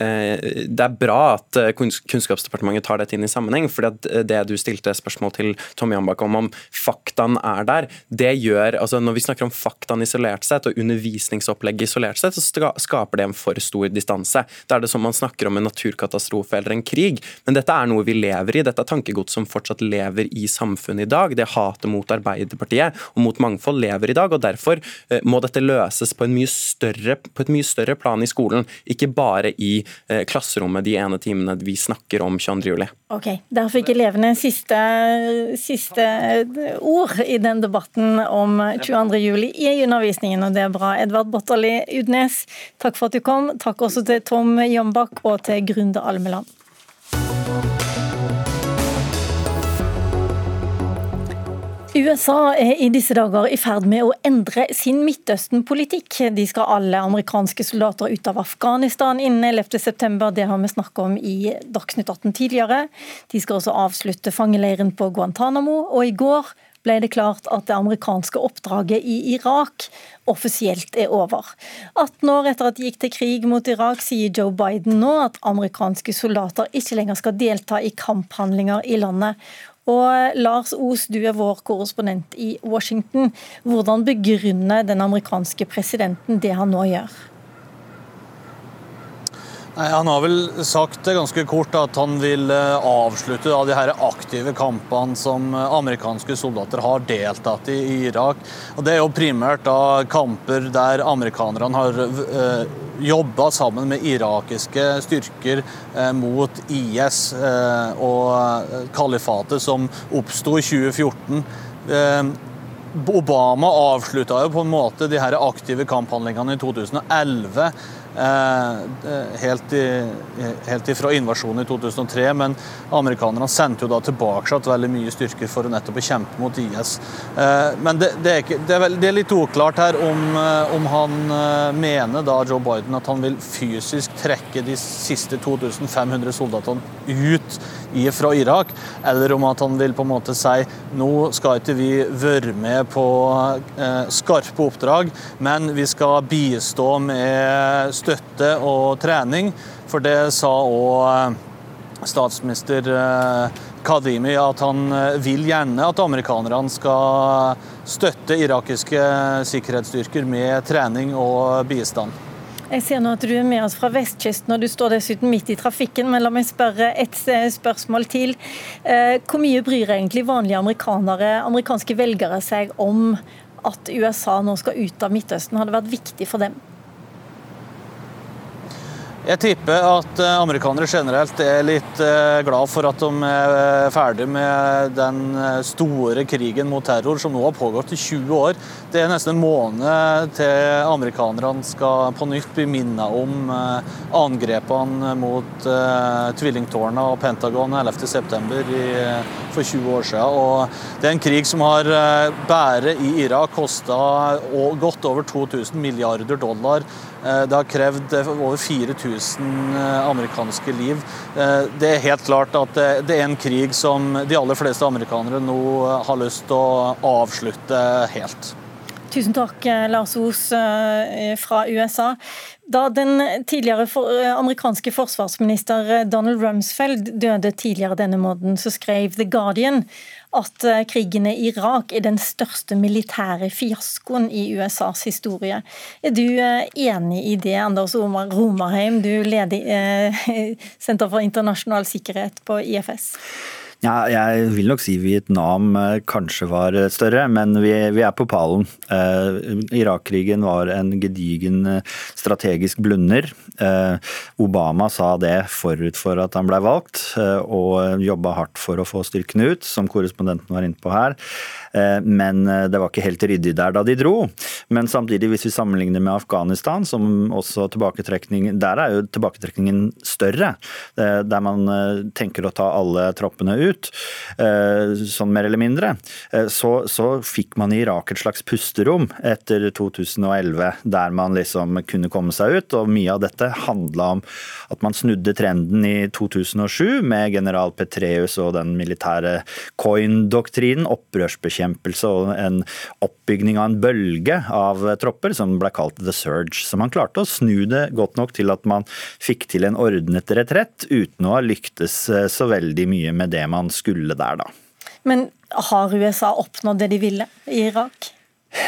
Speaker 9: eh, det er bra at eh, Kunnskapsdepartementet tar dette inn i sammenheng. for Det du stilte spørsmål til Tom Jambak om, om faktaen er der, det gjør altså Når vi snakker om faktaen isolert sett og undervisningsopplegget isolert sett, så skaper det en for stor distanse. Da er det som man snakker om en naturkatastrofe eller en krig. Men dette er noe vi lever i. Dette er tankegods som fortsatt lever i samfunnet i dag. Det hatet mot Arbeiderpartiet og mot mangfold lever i dag. og Derfor eh, må dette løses på en mye større større, på et mye større plan i skolen, ikke bare i eh, klasserommet de ene timene vi snakker om 22. juli.
Speaker 2: Ok, Der fikk elevene siste, siste ord i den debatten om 22. juli i undervisningen, og det er bra. Edvard Botterli Udnes, takk for at du kom. Takk også til Tom Jombak og til Grunde Almeland. USA er i disse dager i ferd med å endre sin Midtøsten-politikk. De skal alle amerikanske soldater ut av Afghanistan innen 11.9. Det har vi snakket om i Dagsnytt 18 tidligere. De skal også avslutte fangeleiren på Guantánamo, og i går ble det klart at det amerikanske oppdraget i Irak offisielt er over. 18 år etter at de gikk til krig mot Irak, sier Joe Biden nå at amerikanske soldater ikke lenger skal delta i kamphandlinger i landet. Og Lars Os, du er vår korrespondent i Washington. Hvordan begrunner den amerikanske presidenten det han nå gjør?
Speaker 12: Nei, Han har vel sagt ganske kort at han vil eh, avslutte da, de her aktive kampene som eh, amerikanske soldater har deltatt i i Irak. Og Det er jo primært da kamper der amerikanerne har eh, jobba sammen med irakiske styrker eh, mot IS eh, og kalifatet som oppsto i 2014. Eh, Obama avslutta jo på en måte de her aktive kamphandlingene i 2011 Eh, helt, i, helt ifra invasjonen i 2003, men amerikanerne sendte jo da tilbake veldig mye styrker for å nettopp kjempe mot IS. Eh, men det, det, er, ikke, det, er, vel, det er, litt uklart her om, eh, om, han mener da Joe Biden at han vil fysisk trekke de siste 2500 soldatene ut fra Irak, eller om at han vil på en måte si nå skal ikke vi være med på eh, skarpe oppdrag, men vi skal bistå med støtte og trening. For det sa òg eh, statsminister eh, Kadimi at han vil gjerne at amerikanerne skal støtte irakiske sikkerhetsstyrker med trening og bistand.
Speaker 2: Jeg ser nå at du er med oss fra vestkysten, og du står dessuten midt i trafikken. Men la meg spørre et eh, spørsmål til. Eh, hvor mye bryr egentlig vanlige amerikanere, amerikanske velgere seg om at USA nå skal ut av Midtøsten? Har det vært viktig for dem?
Speaker 12: Jeg tipper at eh, amerikanere generelt er litt eh, glad for at de er eh, ferdig med den store krigen mot terror som nå har pågått i 20 år. Det er nesten en måned til amerikanerne skal på nytt bli minnet om angrepene mot tvillingtårnene og Pentagon 11.9. for 20 år siden. Og det er en krig som har bare i Irak kosta godt over 2000 milliarder dollar det har krevd eh, over 4000 eh, amerikanske liv. Det er helt klart at det er en krig som de aller fleste amerikanere nå har lyst til å avslutte helt.
Speaker 2: Tusen takk, Lars Os fra USA. Da den tidligere amerikanske forsvarsminister Donald Rumsfeld døde tidligere denne måneden, så skrev The Guardian at eh, krigen i Irak er den største militære fiaskoen i USAs historie. Er du eh, enig i det, Anders Omar Romarheim, du leder eh, [laughs] Senter for internasjonal sikkerhet på IFS?
Speaker 13: Ja, jeg vil nok si Vietnam eh, kanskje var eh, større, men vi, vi er på pallen. Eh, Irak-krigen var en gedigen eh, strategisk blunder. Eh, Obama sa det forut for at han ble valgt, eh, og jobba hardt for å få styrkene ut, som korrespondenten var inne på her. Men det var ikke helt ryddig der da de dro. Men samtidig, hvis vi sammenligner med Afghanistan, som også tilbaketrekning Der er jo tilbaketrekningen større. Der man tenker å ta alle troppene ut ut, eh, sånn mer eller mindre, eh, så, så fikk man i Irak et slags pusterom etter 2011, der man liksom kunne komme seg ut. Og mye av dette handla om at man snudde trenden i 2007 med general Petreus og den militære coin-doktrinen, opprørsbekjempelse og en oppbygning av en bølge av tropper som ble kalt the surge. Så man klarte å snu det godt nok til at man fikk til en ordnet retrett uten å ha lyktes eh, så veldig mye med det man man skulle der, da.
Speaker 2: Men har USA oppnådd det de ville i Irak?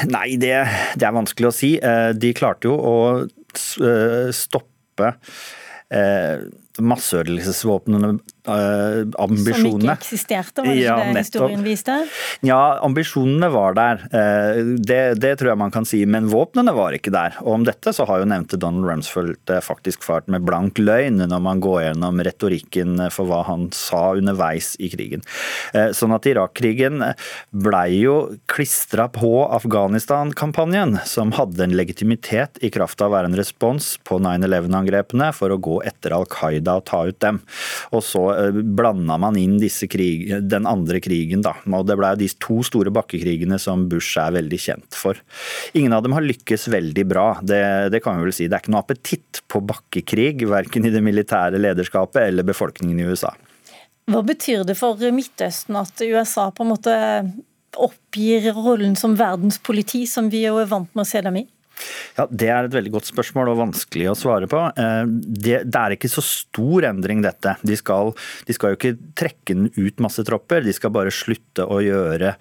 Speaker 13: Nei, det, det er vanskelig å si. Eh, de klarte jo å eh, stoppe eh, masseødeleggelsesvåpnene Uh, ambisjonene.
Speaker 2: Som ikke eksisterte, var det ja, det historien viste?
Speaker 13: Ja, ambisjonene var der. Uh, det, det, tror jeg man kan si, men våpnene var ikke der. Og om dette så har jo nevnte Donald Rumsfeld uh, faktisk fart med blank løgn når man går gjennom retorikken for hva han sa underveis i krigen. Sånn at Irak-krigen blei jo klistra på Afghanistan-kampanjen, som hadde en legitimitet i kraft av å være en respons på 9-11-angrepene for å gå etter Al Qaida og ta ut dem. Og så Eh, blanda man inn krig, den andre krigen. Da. Og det ble de to store bakkekrigene som Bush er veldig kjent for. Ingen av dem har lykkes veldig bra, det, det kan vi vel si. Det er ikke noe appetitt på bakkekrig, verken i det militære lederskapet eller befolkningen i USA.
Speaker 2: Hva betyr det for Midtøsten at USA på en måte oppgir rollen som verdenspoliti, som vi jo er vant med å se dem i?
Speaker 13: Ja, Det er et veldig godt spørsmål og vanskelig å svare på. Eh, det, det er ikke så stor endring, dette. De skal, de skal jo ikke trekke ut masse tropper, de skal bare slutte å gjøre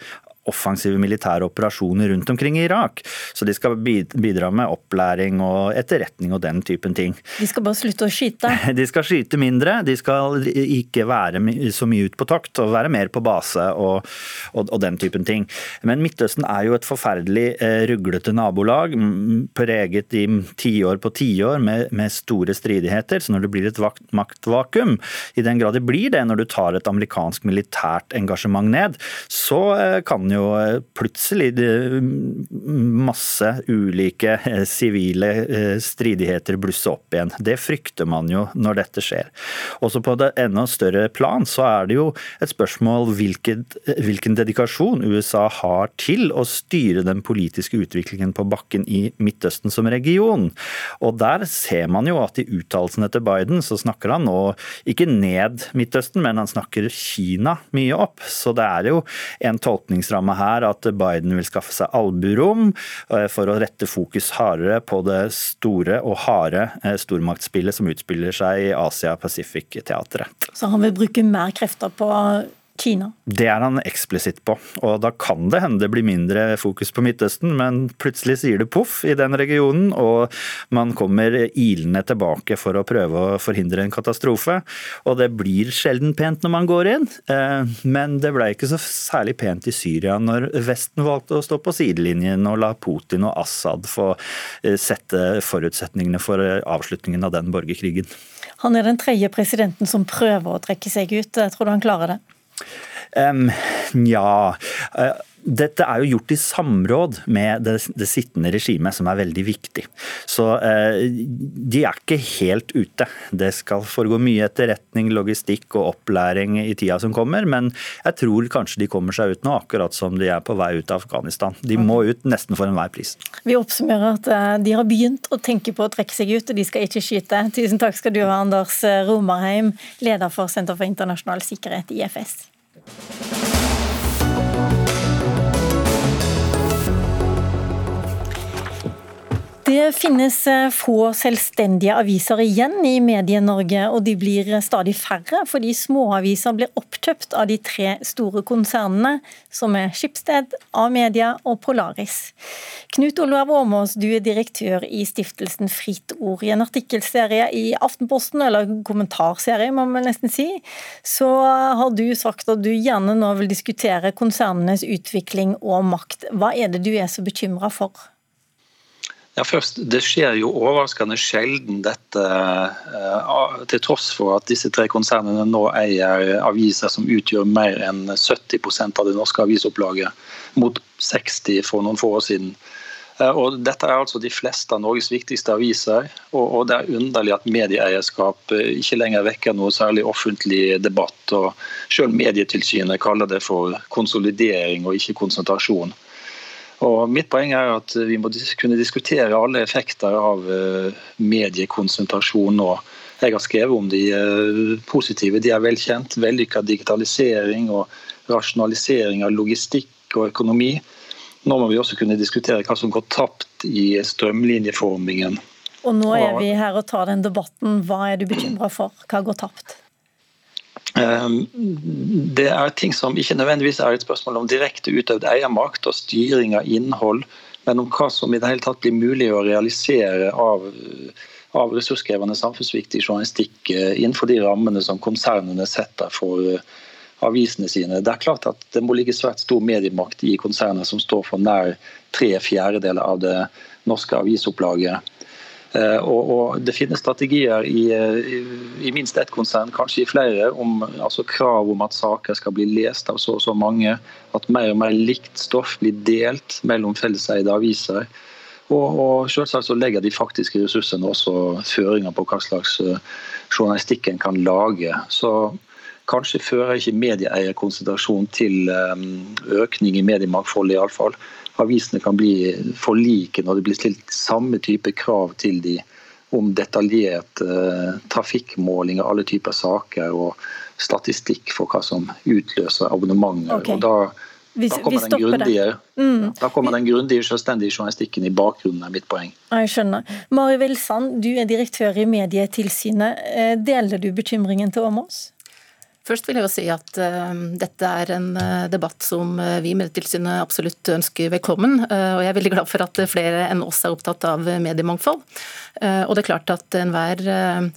Speaker 13: offensive militære operasjoner rundt omkring i Irak. Så de skal bidra med opplæring og etterretning og den typen ting.
Speaker 2: De skal bare slutte å skyte? [laughs]
Speaker 13: De skal skyte mindre, de skal ikke være så mye ut på tokt og være mer på base og, og, og den typen ting. Men Midtøsten er jo et forferdelig eh, ruglete nabolag, preget i tiår på tiår med, med store stridigheter. Så når det blir et maktvakuum, i den grad det blir det når du tar et amerikansk militært engasjement ned, så eh, kan jo eh, plutselig masse ulike eh, sivile eh, stridigheter blusse opp igjen. Det frykter man jo når dette skjer. Også på det enda større plan så er det jo et spørsmål hvilken, hvilken dedikasjon USA har til å styre den politiske utviklingen på bakken i Midtøsten som region. Og der ser man jo at i uttalelsene til Biden så snakker han nå ikke ned Midtøsten, men han snakker Kina mye opp. Så det er jo en tolkningsramme programmet her at Biden vil skaffe seg alburom eh, for å rette fokus hardere på det store og harde eh, stormaktsspillet som utspiller seg i Asia-Pacific-teatret.
Speaker 2: Så han vil bruke mer krefter på Kina?
Speaker 13: Det er han eksplisitt på. Og da kan det hende det blir mindre fokus på Midtøsten, men plutselig sier det poff i den regionen, og man kommer ilende tilbake for å prøve å forhindre en katastrofe. Og det blir sjelden pent når man går inn, eh, men det ble ikke så særlig pent i Syria når Vesten valgte å stå på sidelinjen og la Putin og Assad få eh, sette forutsetningene for eh, avslutningen av den borgerkrigen.
Speaker 2: Han er den tredje presidenten som prøver å trekke seg ut. Tror du han klarer det?
Speaker 13: Um, ja uh, dette er jo gjort i samråd med det, det sittende regimet, som er veldig viktig. Så uh, de er ikke helt ute. Det skal foregå mye etterretning, logistikk og opplæring i tida som kommer, men jeg tror kanskje de kommer seg ut nå, akkurat som de er på vei ut av Afghanistan. De må ut nesten for enhver pris.
Speaker 2: Vi oppsummerer at uh, de har begynt å tenke på å trekke seg ut, og de skal ikke skyte. Tusen takk skal du ha, Anders Romerheim, leder for Senter for internasjonal sikkerhet, IFS. Det finnes eh, få selvstendige aviser igjen i Medie-Norge, og de blir stadig færre fordi småaviser blir oppkjøpt av de tre store konsernene, som er Skipsted, A-media og Polaris. Knut Olav Åmås, du er direktør i stiftelsen Fritt Ord. I en artikkelserie i Aftenposten, eller kommentarserie må man nesten si, så har du sagt at du gjerne nå vil diskutere konsernenes utvikling og makt. Hva er det du er så bekymra for?
Speaker 14: Ja, først, Det skjer jo overraskende sjelden dette, eh, til tross for at disse tre konsernene nå eier aviser som utgjør mer enn 70% av det norske avisopplaget, mot 60 for noen få år siden. Eh, og dette er altså de fleste av Norges viktigste aviser, og det er underlig at medieeierskap eh, ikke lenger vekker noe særlig offentlig debatt. og Selv Medietilsynet kaller det for konsolidering og ikke konsentrasjon. Og mitt poeng er at vi må kunne diskutere alle effekter av eh, mediekonsentrasjon nå. Jeg har skrevet om de eh, positive. De er velkjent. Vellykka digitalisering og rasjonalisering av logistikk og økonomi. Nå må vi også kunne diskutere hva som går tapt i strømlinjeformingen.
Speaker 2: Og nå er vi her og tar den debatten. Hva er du bekymra for? Hva går tapt?
Speaker 14: Ehm, det er ting som ikke nødvendigvis er et spørsmål om direkte utøvd eiermakt og styring av innhold, men om hva som i det hele tatt blir mulig å realisere av, av ressurskrevende samfunnsviktig journalistikk innenfor de rammene som konsernene setter for avisene sine. Det er klart at det må ligge svært stor mediemakt i konsernet som står for nær tre fjerdedeler av det norske avisopplaget. Eh, og, og, Det finnes strategier i, i, i minst ett konsern, kanskje i flere, om altså krav om at saker skal bli lest av så og så mange. At mer og mer likt stoff blir delt mellom felleseide aviser. Og, og selvsagt så legger de faktiske ressursene også føringer på hva slags eh, journalistikk en kan lage. Så kanskje fører ikke medieeierkonsentrasjon til eh, økning i mediemangfoldet, iallfall avisene kan bli for like når det blir stilt samme type krav til de om detaljert uh, trafikkmåling av alle typer saker og statistikk for hva som utløser abonnementer.
Speaker 2: Okay.
Speaker 14: og da da kommer, den grundige, mm. da kommer den grundige, selvstendige journalistikken i bakgrunnen, er mitt poeng.
Speaker 2: Jeg skjønner. Mari Wilsand, du er direktør i Medietilsynet. Eh, deler du bekymringen til Åmås?
Speaker 15: Først vil jeg jo si at uh, dette er en uh, debatt som uh, vi i Medietilsynet absolutt ønsker velkommen. og Jeg er veldig glad for at flere enn oss er opptatt av mediemangfold. og det er klart at enhver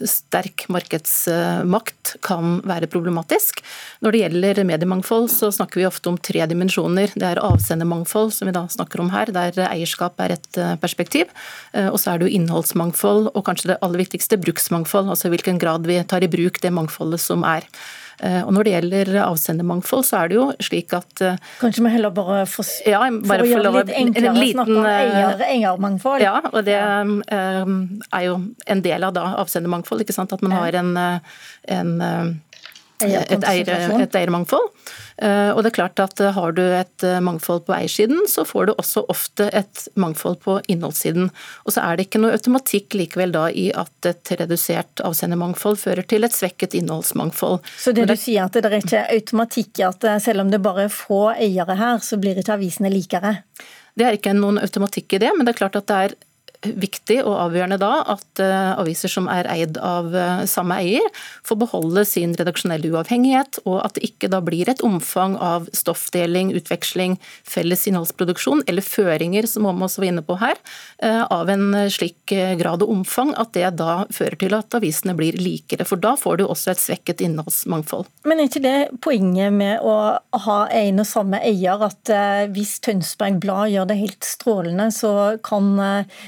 Speaker 15: sterk markedsmakt kan være problematisk. Når det gjelder mediemangfold, så snakker vi ofte om tre dimensjoner. Det er avsendermangfold, som vi da snakker om her, der eierskap er et perspektiv. og så er det jo innholdsmangfold, og kanskje det aller viktigste, bruksmangfold. Altså hvilken grad vi tar i bruk det mangfoldet som er. Eh, og Når det gjelder avsendermangfold, så er det jo slik at
Speaker 2: eh, Kanskje vi heller bare får
Speaker 15: ja, bare
Speaker 2: for å gjøre det litt enklere å snakke om
Speaker 15: eh,
Speaker 2: eier, eiermangfold?
Speaker 15: Ja, og det er jo en del av da avsendermangfold. ikke sant? At man har en, en et, eier, et eiermangfold. Eh, og det er klart at eh, Har du et eh, mangfold på eiersiden, så får du også ofte et mangfold på innholdssiden. Og så er det ikke noe automatikk likevel da i at et redusert avsendermangfold fører til et svekket innholdsmangfold.
Speaker 2: Så det, det du sier at det er ikke automatikk i at selv om det bare er få eiere her, så blir ikke avisene likere?
Speaker 15: Det er ikke noen automatikk i det, men det er klart at det er viktig og avgjørende da at uh, aviser som er eid av uh, samme eier, får beholde sin redaksjonelle uavhengighet, og at det ikke da blir et omfang av stoffdeling, utveksling, felles innholdsproduksjon eller føringer, som Åmås også var inne på her, uh, av en slik grad og omfang at det da fører til at avisene blir likere. For da får du også et svekket innholdsmangfold.
Speaker 2: Men er ikke det poenget med å ha en og samme eier, at hvis Tønsberg Blad gjør det helt strålende, så kan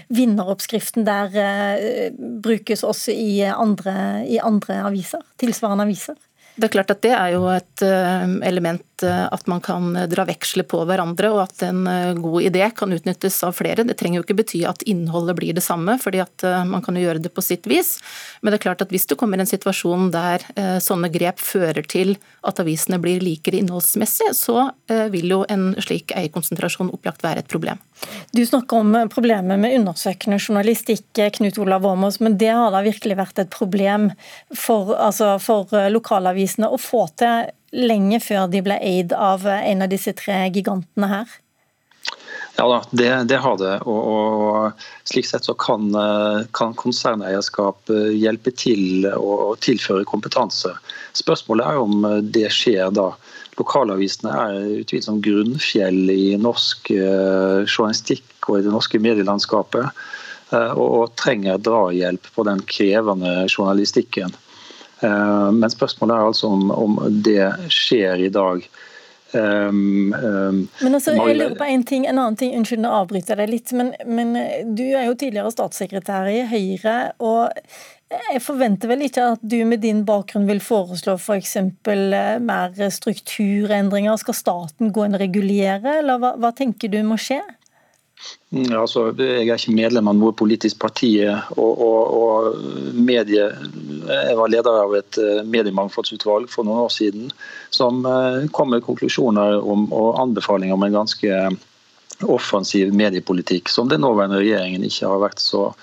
Speaker 2: vinne vinneroppskriften der eh, brukes også i andre, i andre aviser, tilsvarende aviser?
Speaker 15: Det er klart at det er jo et eh, element eh, at man kan dra veksler på hverandre, og at en god idé kan utnyttes av flere. Det trenger jo ikke bety at innholdet blir det samme, fordi at man kan jo gjøre det på sitt vis. Men det er klart at hvis du kommer i en situasjon der sånne grep fører til at avisene blir likere innholdsmessig, så vil jo en slik eierkonsentrasjon opplagt være et problem.
Speaker 2: Du snakker om problemet med undersøkende journalistikk, Knut Olav Åmås, men det har da virkelig vært et problem for, altså for lokalavisene å få til lenge før de ble eid av en av disse tre gigantene her?
Speaker 14: Ja da, det, det har det. Og, og, slik sett så kan, kan konserneierskap hjelpe til å tilføre kompetanse. Spørsmålet er om det skjer da Lokalavisene er utvilsomt grunnfjell i norsk eh, journalistikk og i det norske medielandskapet, eh, og trenger drahjelp på den krevende journalistikken. Eh, men spørsmålet er altså om, om det skjer i dag. Um,
Speaker 2: um, men altså, jeg lurer på en ting, en annen ting, Unnskyld, nå avbryter jeg deg litt. Men, men, du er jo tidligere statssekretær i Høyre. og jeg forventer vel ikke at du med din bakgrunn vil foreslå f.eks. For eh, mer strukturendringer. Skal staten gå inn og regulere, eller hva, hva tenker du må skje?
Speaker 14: Mm, altså, jeg er ikke medlem av noe politisk parti. og, og, og medie, Jeg var leder av et eh, mediemangfoldsutvalg for noen år siden som eh, kom med konklusjoner om, og anbefalinger om en ganske offensiv mediepolitikk, som den nåværende regjeringen ikke har vært så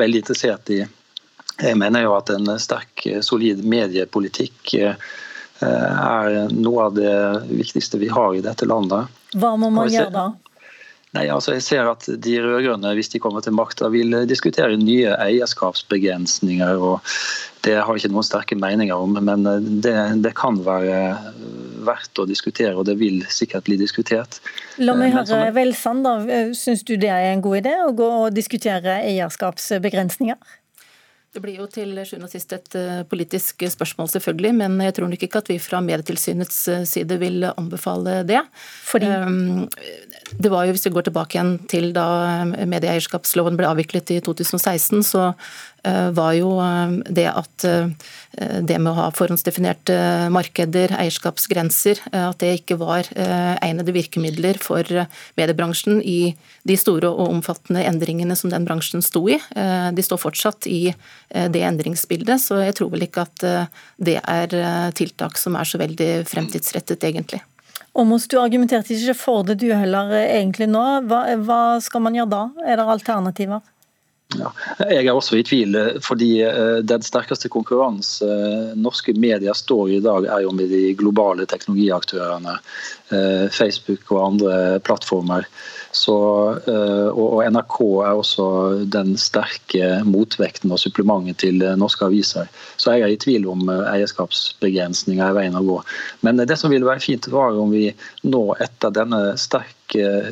Speaker 14: veldig interessert i. Jeg mener jo at en sterk, solid mediepolitikk eh, er noe av det viktigste vi har i dette landet.
Speaker 2: Hva må man gjøre da?
Speaker 14: Nei, altså jeg ser at De rød-grønne hvis de kommer til makta, vil diskutere nye eierskapsbegrensninger. og Det har jeg ikke noen sterke meninger om, men det, det, kan være verdt å diskutere, og det vil sikkert bli diskutert.
Speaker 2: La meg høre Velsand, da. Syns du det er en god idé å gå og diskutere eierskapsbegrensninger?
Speaker 15: Det blir jo til sjuende og sist et eh, politisk spørsmål, selvfølgelig, men jeg tror nok ikke at vi fra Medietilsynets eh, side vil anbefale det. Fordi? Ehm, det var jo, Hvis vi går tilbake igjen til da medieeierskapsloven ble avviklet i 2016, så Eh, var jo eh, det at eh, det med å ha forhåndsdefinerte markeder, eierskapsgrenser, at det ikke var egnede virkemidler for mediebransjen i de store og omfattende endringene som den bransjen sto i. De står fortsatt i det endringsbildet, så jeg tror vel ikke at det er tiltak som er så veldig fremtidsrettet, egentlig.
Speaker 2: Åmås, du argumenterte ikke for det du heller egentlig nå. Hva, hva skal man gjøre da? Er det alternativer?
Speaker 14: Ja, jeg er også i tvil, eh, fordi eh, den sterkeste konkurranse eh, norske medier står i i dag, er jo med de globale teknologiaktørene. Facebook og andre plattformer. Så, og NRK er også den sterke motvekten og supplementet til norske aviser. Så jeg er i tvil om eierskapsbegrensninger er veien å gå. Men det som ville være fint, var om vi nå etter denne sterke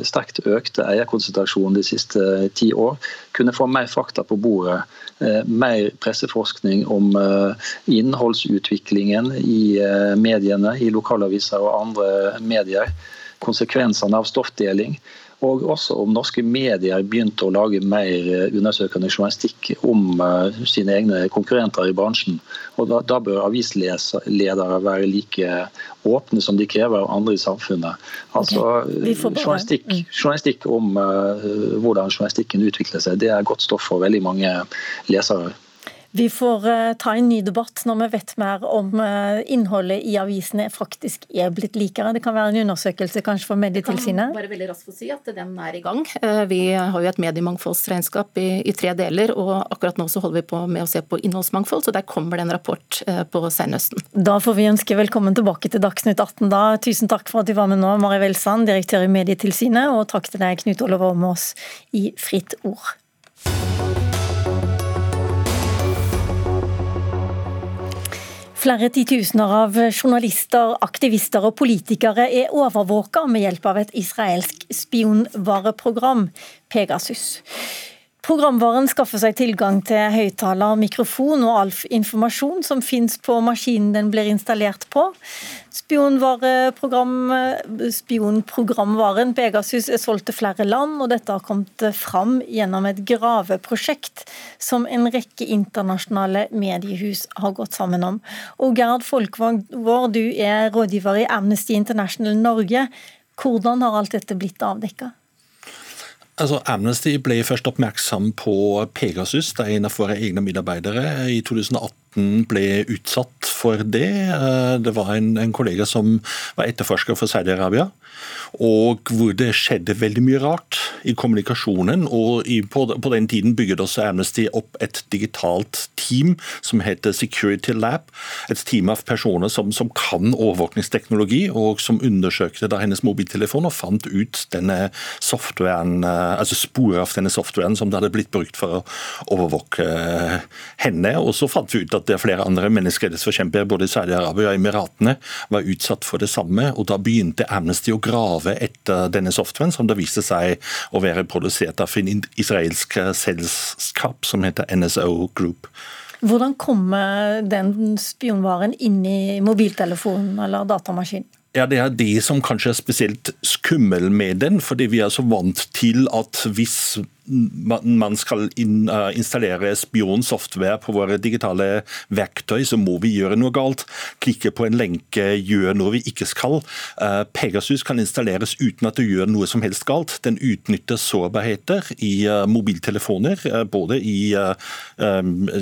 Speaker 14: sterkt økte eierkonsentrasjonen de siste ti år, kunne få mer fakta på bordet. Eh, mer presseforskning om eh, innholdsutviklingen i eh, mediene, i lokalaviser og andre medier. Konsekvensene av stoffdeling og også om norske medier begynte å lage mer eh, undersøkende journalistikk om uh, sine egne konkurrenter i bransjen. Og da, da bør avisledere være like åpne som de krever av andre i samfunnet. Altså, okay. journalistikk, mm. journalistikk, om uh, hvordan journalistikken utvikler seg, det er godt stoff for veldig mange lesere.
Speaker 2: Vi får uh, ta en ny debatt når vi vet mer om uh, innholdet i avisene faktisk er blitt likere. Det kan være en undersøkelse kanskje for Medietilsynet?
Speaker 15: Jeg kan bare veldig raskt få si at den er i gang. Uh, vi har jo et mediemangfoldsregnskap i, i, tre deler, og akkurat nå så holder vi på med å se på innholdsmangfold, så der kommer det en rapport på senhøsten.
Speaker 2: Da får vi ønske velkommen tilbake til Dagsnytt 18 da. Tusen takk for at du var med nå, Mari Welsand, direktør i Medietilsynet, og takk til deg, Knut Olav Åmås i Fritt Ord. Flere titusener av journalister, aktivister og politikere er overvåka med hjelp av et israelsk spionvareprogram, Pegasus. Programvaren skaffer seg tilgang til høyttaler, mikrofon og all informasjon som finnes på maskinen den blir installert på. Spionprogramvaren Pegasus er solgt til flere land, og dette har kommet fram gjennom et graveprosjekt som en rekke internasjonale mediehus har gått sammen om. Og Gerd Folkvang, du er rådgiver i Amnesty International Norge. Hvordan har alt dette blitt avdekka?
Speaker 1: Altså, Amnesty ble først oppmerksom på Pegasus, det er en av våre egne medarbeidere i 2018 ble utsatt for det. Eh, det var en, en kollega som var etterforsker for Saudi-Arabia og hvor det skjedde veldig mye rart i kommunikasjonen. og i, på, på, den tiden bygget også Amnesty opp et digitalt team som heter Security Lab. Et team av personer som, som kan overvåkningsteknologi, og som undersøkte da hennes mobiltelefon og fant ut denne softwaren, eh, altså sporet av denne softwaren som det hadde blitt brukt for å overvåke eh, henne. Og så fant vi ut at det er flere andre menneskerettighetsforkjempere både i Saudi-Arabia og Emiratene var utsatt for det samme. og Da begynte Amnesty å grave etter denne softwaren, som det viste seg å være produsert av en israelsk selskap som heter NSO Group.
Speaker 2: Hvordan kommer den spionvaren inn i mobiltelefonen eller datamaskinen?
Speaker 1: Ja, Det er det som kanskje er spesielt skummel med den. fordi Vi er så vant til at hvis man skal eh, installere spionsoftware på våre digitale verktøy, så må vi gjøre noe galt. Klikke på en lenke, gjøre noe vi ikke skal. Eh, Pegasus kan installeres uten at det gjør noe som helst galt. Den utnytter sårbarheter i eh, mobiltelefoner, både i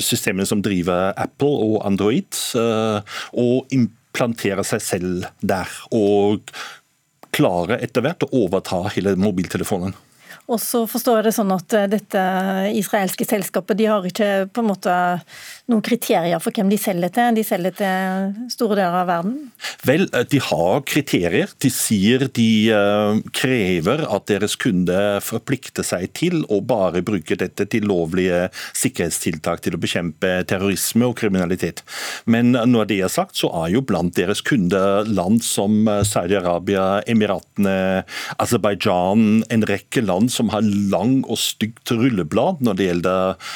Speaker 1: systemene som driver Apple og Android, og implanterer seg selv der. Og klarer etter hvert å overta hele mobiltelefonen.
Speaker 2: Og så forstår jeg det sånn at eh, dette israelske selskapet de har ikke på en måte noen kriterier for hvem de selger til. De selger til store deler av verden?
Speaker 1: Vel, eh, de har kriterier. De sier de uh, krever at deres kunde forplikter seg til å bare bruke dette til lovlige sikkerhetstiltak til å bekjempe terrorisme og kriminalitet. Men når det er sagt, så er jo blant deres kunder land som Saudi-Arabia, Emiratene, Aserbajdsjan, en rekke land som har lang og stygt rulleblad når det gjelder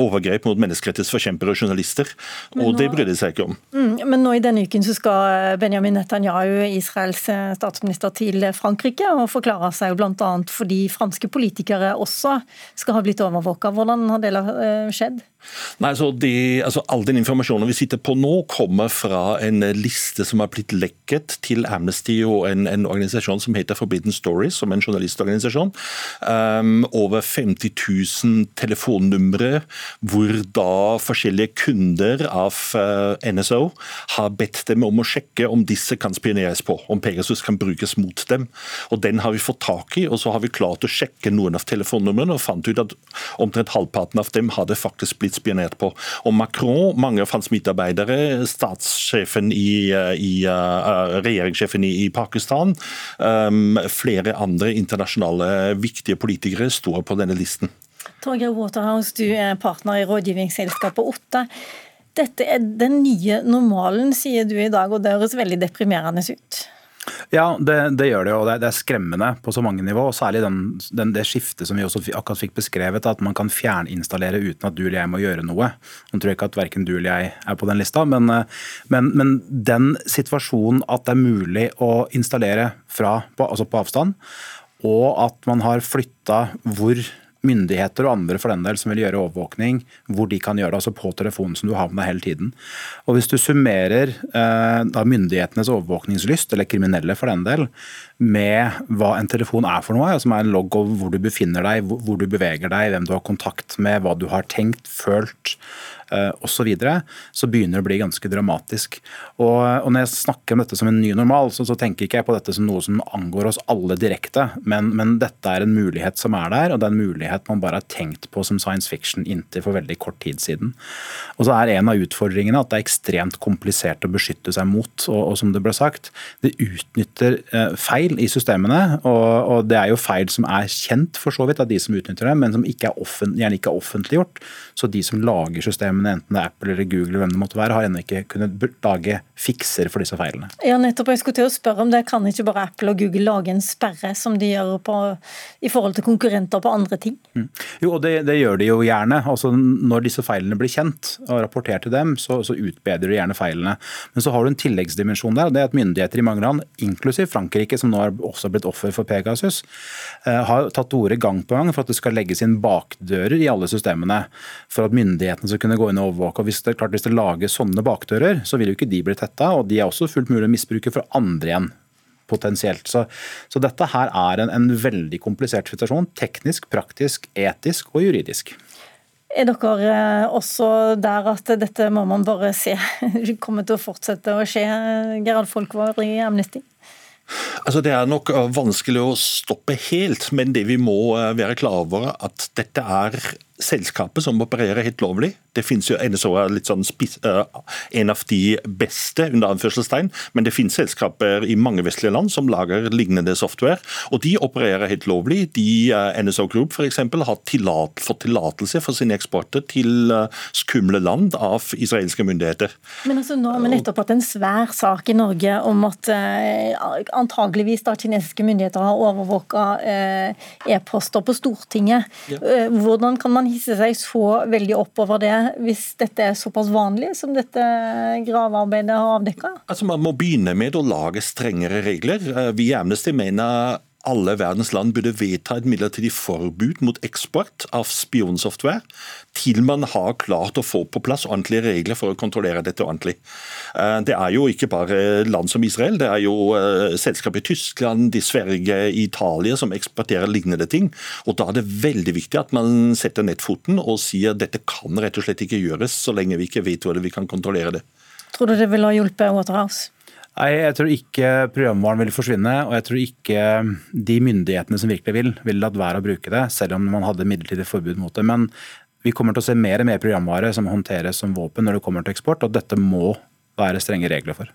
Speaker 1: overgrep mot menneskerettighetsforkjempere og journalister. Og nå, det bryr de seg ikke om.
Speaker 2: Mm, men nå i denne uken så skal Benjamin Netanyahu, Israels statsminister, til Frankrike og forklare seg jo bl.a. fordi franske politikere også skal ha blitt overvåka. Hvordan har det skjedd?
Speaker 1: Nei, så de, altså All den informasjonen vi sitter på nå, kommer fra en liste som har blitt lekket til Amnesty og en, en organisasjon som heter Forbidden Stories, som en journalistorganisasjon. Um, over 50 000 telefonnumre hvor da forskjellige kunder av uh, NSO har bedt dem om å sjekke om disse kan spioneres på, om Pegasus kan brukes mot dem. Og Den har vi fått tak i, og så har vi klart å sjekke noen av telefonnumrene og fant ut at omtrent halvparten av dem hadde faktisk blitt spionert på. Og Macron, mange av hans medarbeidere, statssjefen i, eh, i uh, regjeringssjefen i, i Pakistan, um, flere andre internasjonale viktige politikere står på denne listen.
Speaker 2: Torgeir Waterhouse, du er partner i rådgivningsselskapet Otta. Dette er den nye normalen, sier du i dag, og det høres veldig deprimerende ut?
Speaker 16: Ja, det, det, gjør det. og det, er skremmende på så mange nivå. og Særlig den, den, det skiftet som vi også akkurat fikk beskrevet, at man kan fjerninstallere uten at du eller jeg må gjøre noe. Nå tror jeg ikke at verken du eller jeg er på den lista, men, men, men den situasjonen at det er mulig å installere fra, på, altså på avstand, og at man har flytta hvor myndigheter og andre for den del som vil gjøre overvåkning, hvor de kan gjøre det, altså på telefonen som du har med deg hele tiden. Og Hvis du summerer eh, myndighetenes overvåkningslyst, eller kriminelle for den del, med hva en telefon er for noe, som er en logg over hvor du befinner deg, hvor du beveger deg, hvem du har kontakt med, hva du har tenkt, følt, Eh, osv., så, videre, så begynner det å bli ganske dramatisk. Og, og, Når jeg snakker om dette som en ny normal, så, så, tenker ikke jeg på dette som noe som angår oss alle direkte, men, men, dette er en mulighet som er der, og det er en mulighet man bare har tenkt på som science fiction inntil for veldig kort tid siden. Og så er En av utfordringene at det er ekstremt komplisert å beskytte seg mot. og, og som Det ble sagt, det utnytter eh, feil i systemene. Og, og, Det er jo feil som er kjent for så vidt av de som utnytter dem, men som ikke er gjerne ikke er offentliggjort. Så de som lager systemene systemene, enten det er Apple eller Google, eller hvem det måtte være, har ennå ikke kunnet lage fikser for disse feilene.
Speaker 2: Ja, nettopp. Jeg skulle til å spørre om det. Kan ikke bare Apple og Google lage en sperre, som de gjør på, i forhold til konkurrenter på andre ting?
Speaker 16: Mm. Jo, og det, det, gjør de jo gjerne. Altså, når disse feilene blir kjent og rapportert til dem, så, så utbedrer de gjerne feilene. Men så har du en tilleggsdimensjon der, og det er at myndigheter i mange land, inklusiv Frankrike, som nå har også blitt offer for Pegasus, eh, har tatt til orde gang på gang for at det skal legges inn bakdører i alle systemene, for at myndighetene skal kunne gå inn og overvåke. Og hvis det, klart, hvis det lages sånne bakdører, så vil jo ikke de bli tetta, og de er også fullt mulig å misbruke for andre igjen potensielt. Så, så dette her er en, en, veldig komplisert situasjon. Teknisk, praktisk, etisk og juridisk.
Speaker 2: Er dere eh, også der at dette må man bare se [laughs] kommer til å fortsette å skje, Gerald Folkvar i Amnesty?
Speaker 1: Altså Det er nok eh, vanskelig å stoppe helt, men det vi må eh, være klar over, at dette er selskapet som opererer helt lovlig. Det finnes jo litt sånn spis, uh, en av de beste, under anførselstegn, men det finnes selskaper i mange vestlige land som lager lignende software. Og de opererer helt lovlig. De, uh, NSO Group f.eks. har tillat, fått tillatelse for sine eksporter til uh, skumle land av israelske myndigheter.
Speaker 2: Men altså, nå har vi nettopp hatt en svær sak i Norge om at antageligvis da kinesiske myndigheter har overvåka e-poster på Stortinget. Ja. Hvordan kan man hisse seg så veldig opp over det, hvis dette er såpass vanlig som dette gravearbeidet har avdekka?
Speaker 1: Altså, man må begynne med å lage strengere regler. Eh, vi i Amnesty mener alle verdens land burde vedta et midlertidig forbud mot eksport av spionsoftware til man har klart å få på plass ordentlige regler for å kontrollere dette ordentlig. Eh, det er jo ikke bare land som Israel, det er jo eh, selskap i Tyskland, i Sverige, i Italia som eksporterer lignende ting. Og Da er det veldig viktig at man setter nettfoten og sier dette kan rett og slett ikke gjøres så lenge vi ikke vet hvordan vi kan kontrollere det.
Speaker 2: Tror du det ville ha hjulpet Waterhouse?
Speaker 16: Nei, Jeg tror ikke programvaren vil forsvinne, og jeg tror ikke de myndighetene som virkelig vil, vil latt være å bruke det, selv om man hadde midlertidig forbud mot det. Men vi kommer til å se mer og mer programvare som håndteres som våpen når det kommer til eksport, og dette må være strenge regler for.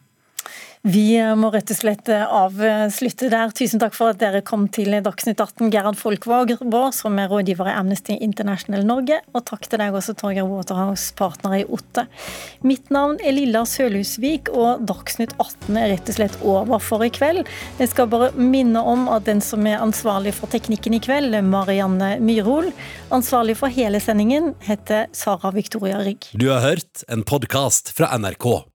Speaker 2: Vi må rett og slett avslutte der. Tusen takk for at dere kom til Dagsnytt 18, Gerhard Folkvåg, som er rådgiver i Amnesty International Norge. Og takk til deg også, Torgeir Waterhouse, partner i Otte. Mitt navn er Lilla Sølhusvik, og Dagsnytt 18 er rett og slett over for i kveld. Jeg skal bare minne om at den som er ansvarlig for teknikken i kveld, er Marianne Myrhol. Ansvarlig for hele sendingen heter Sara Victoria Rygg.
Speaker 17: Du har hørt en podkast fra NRK.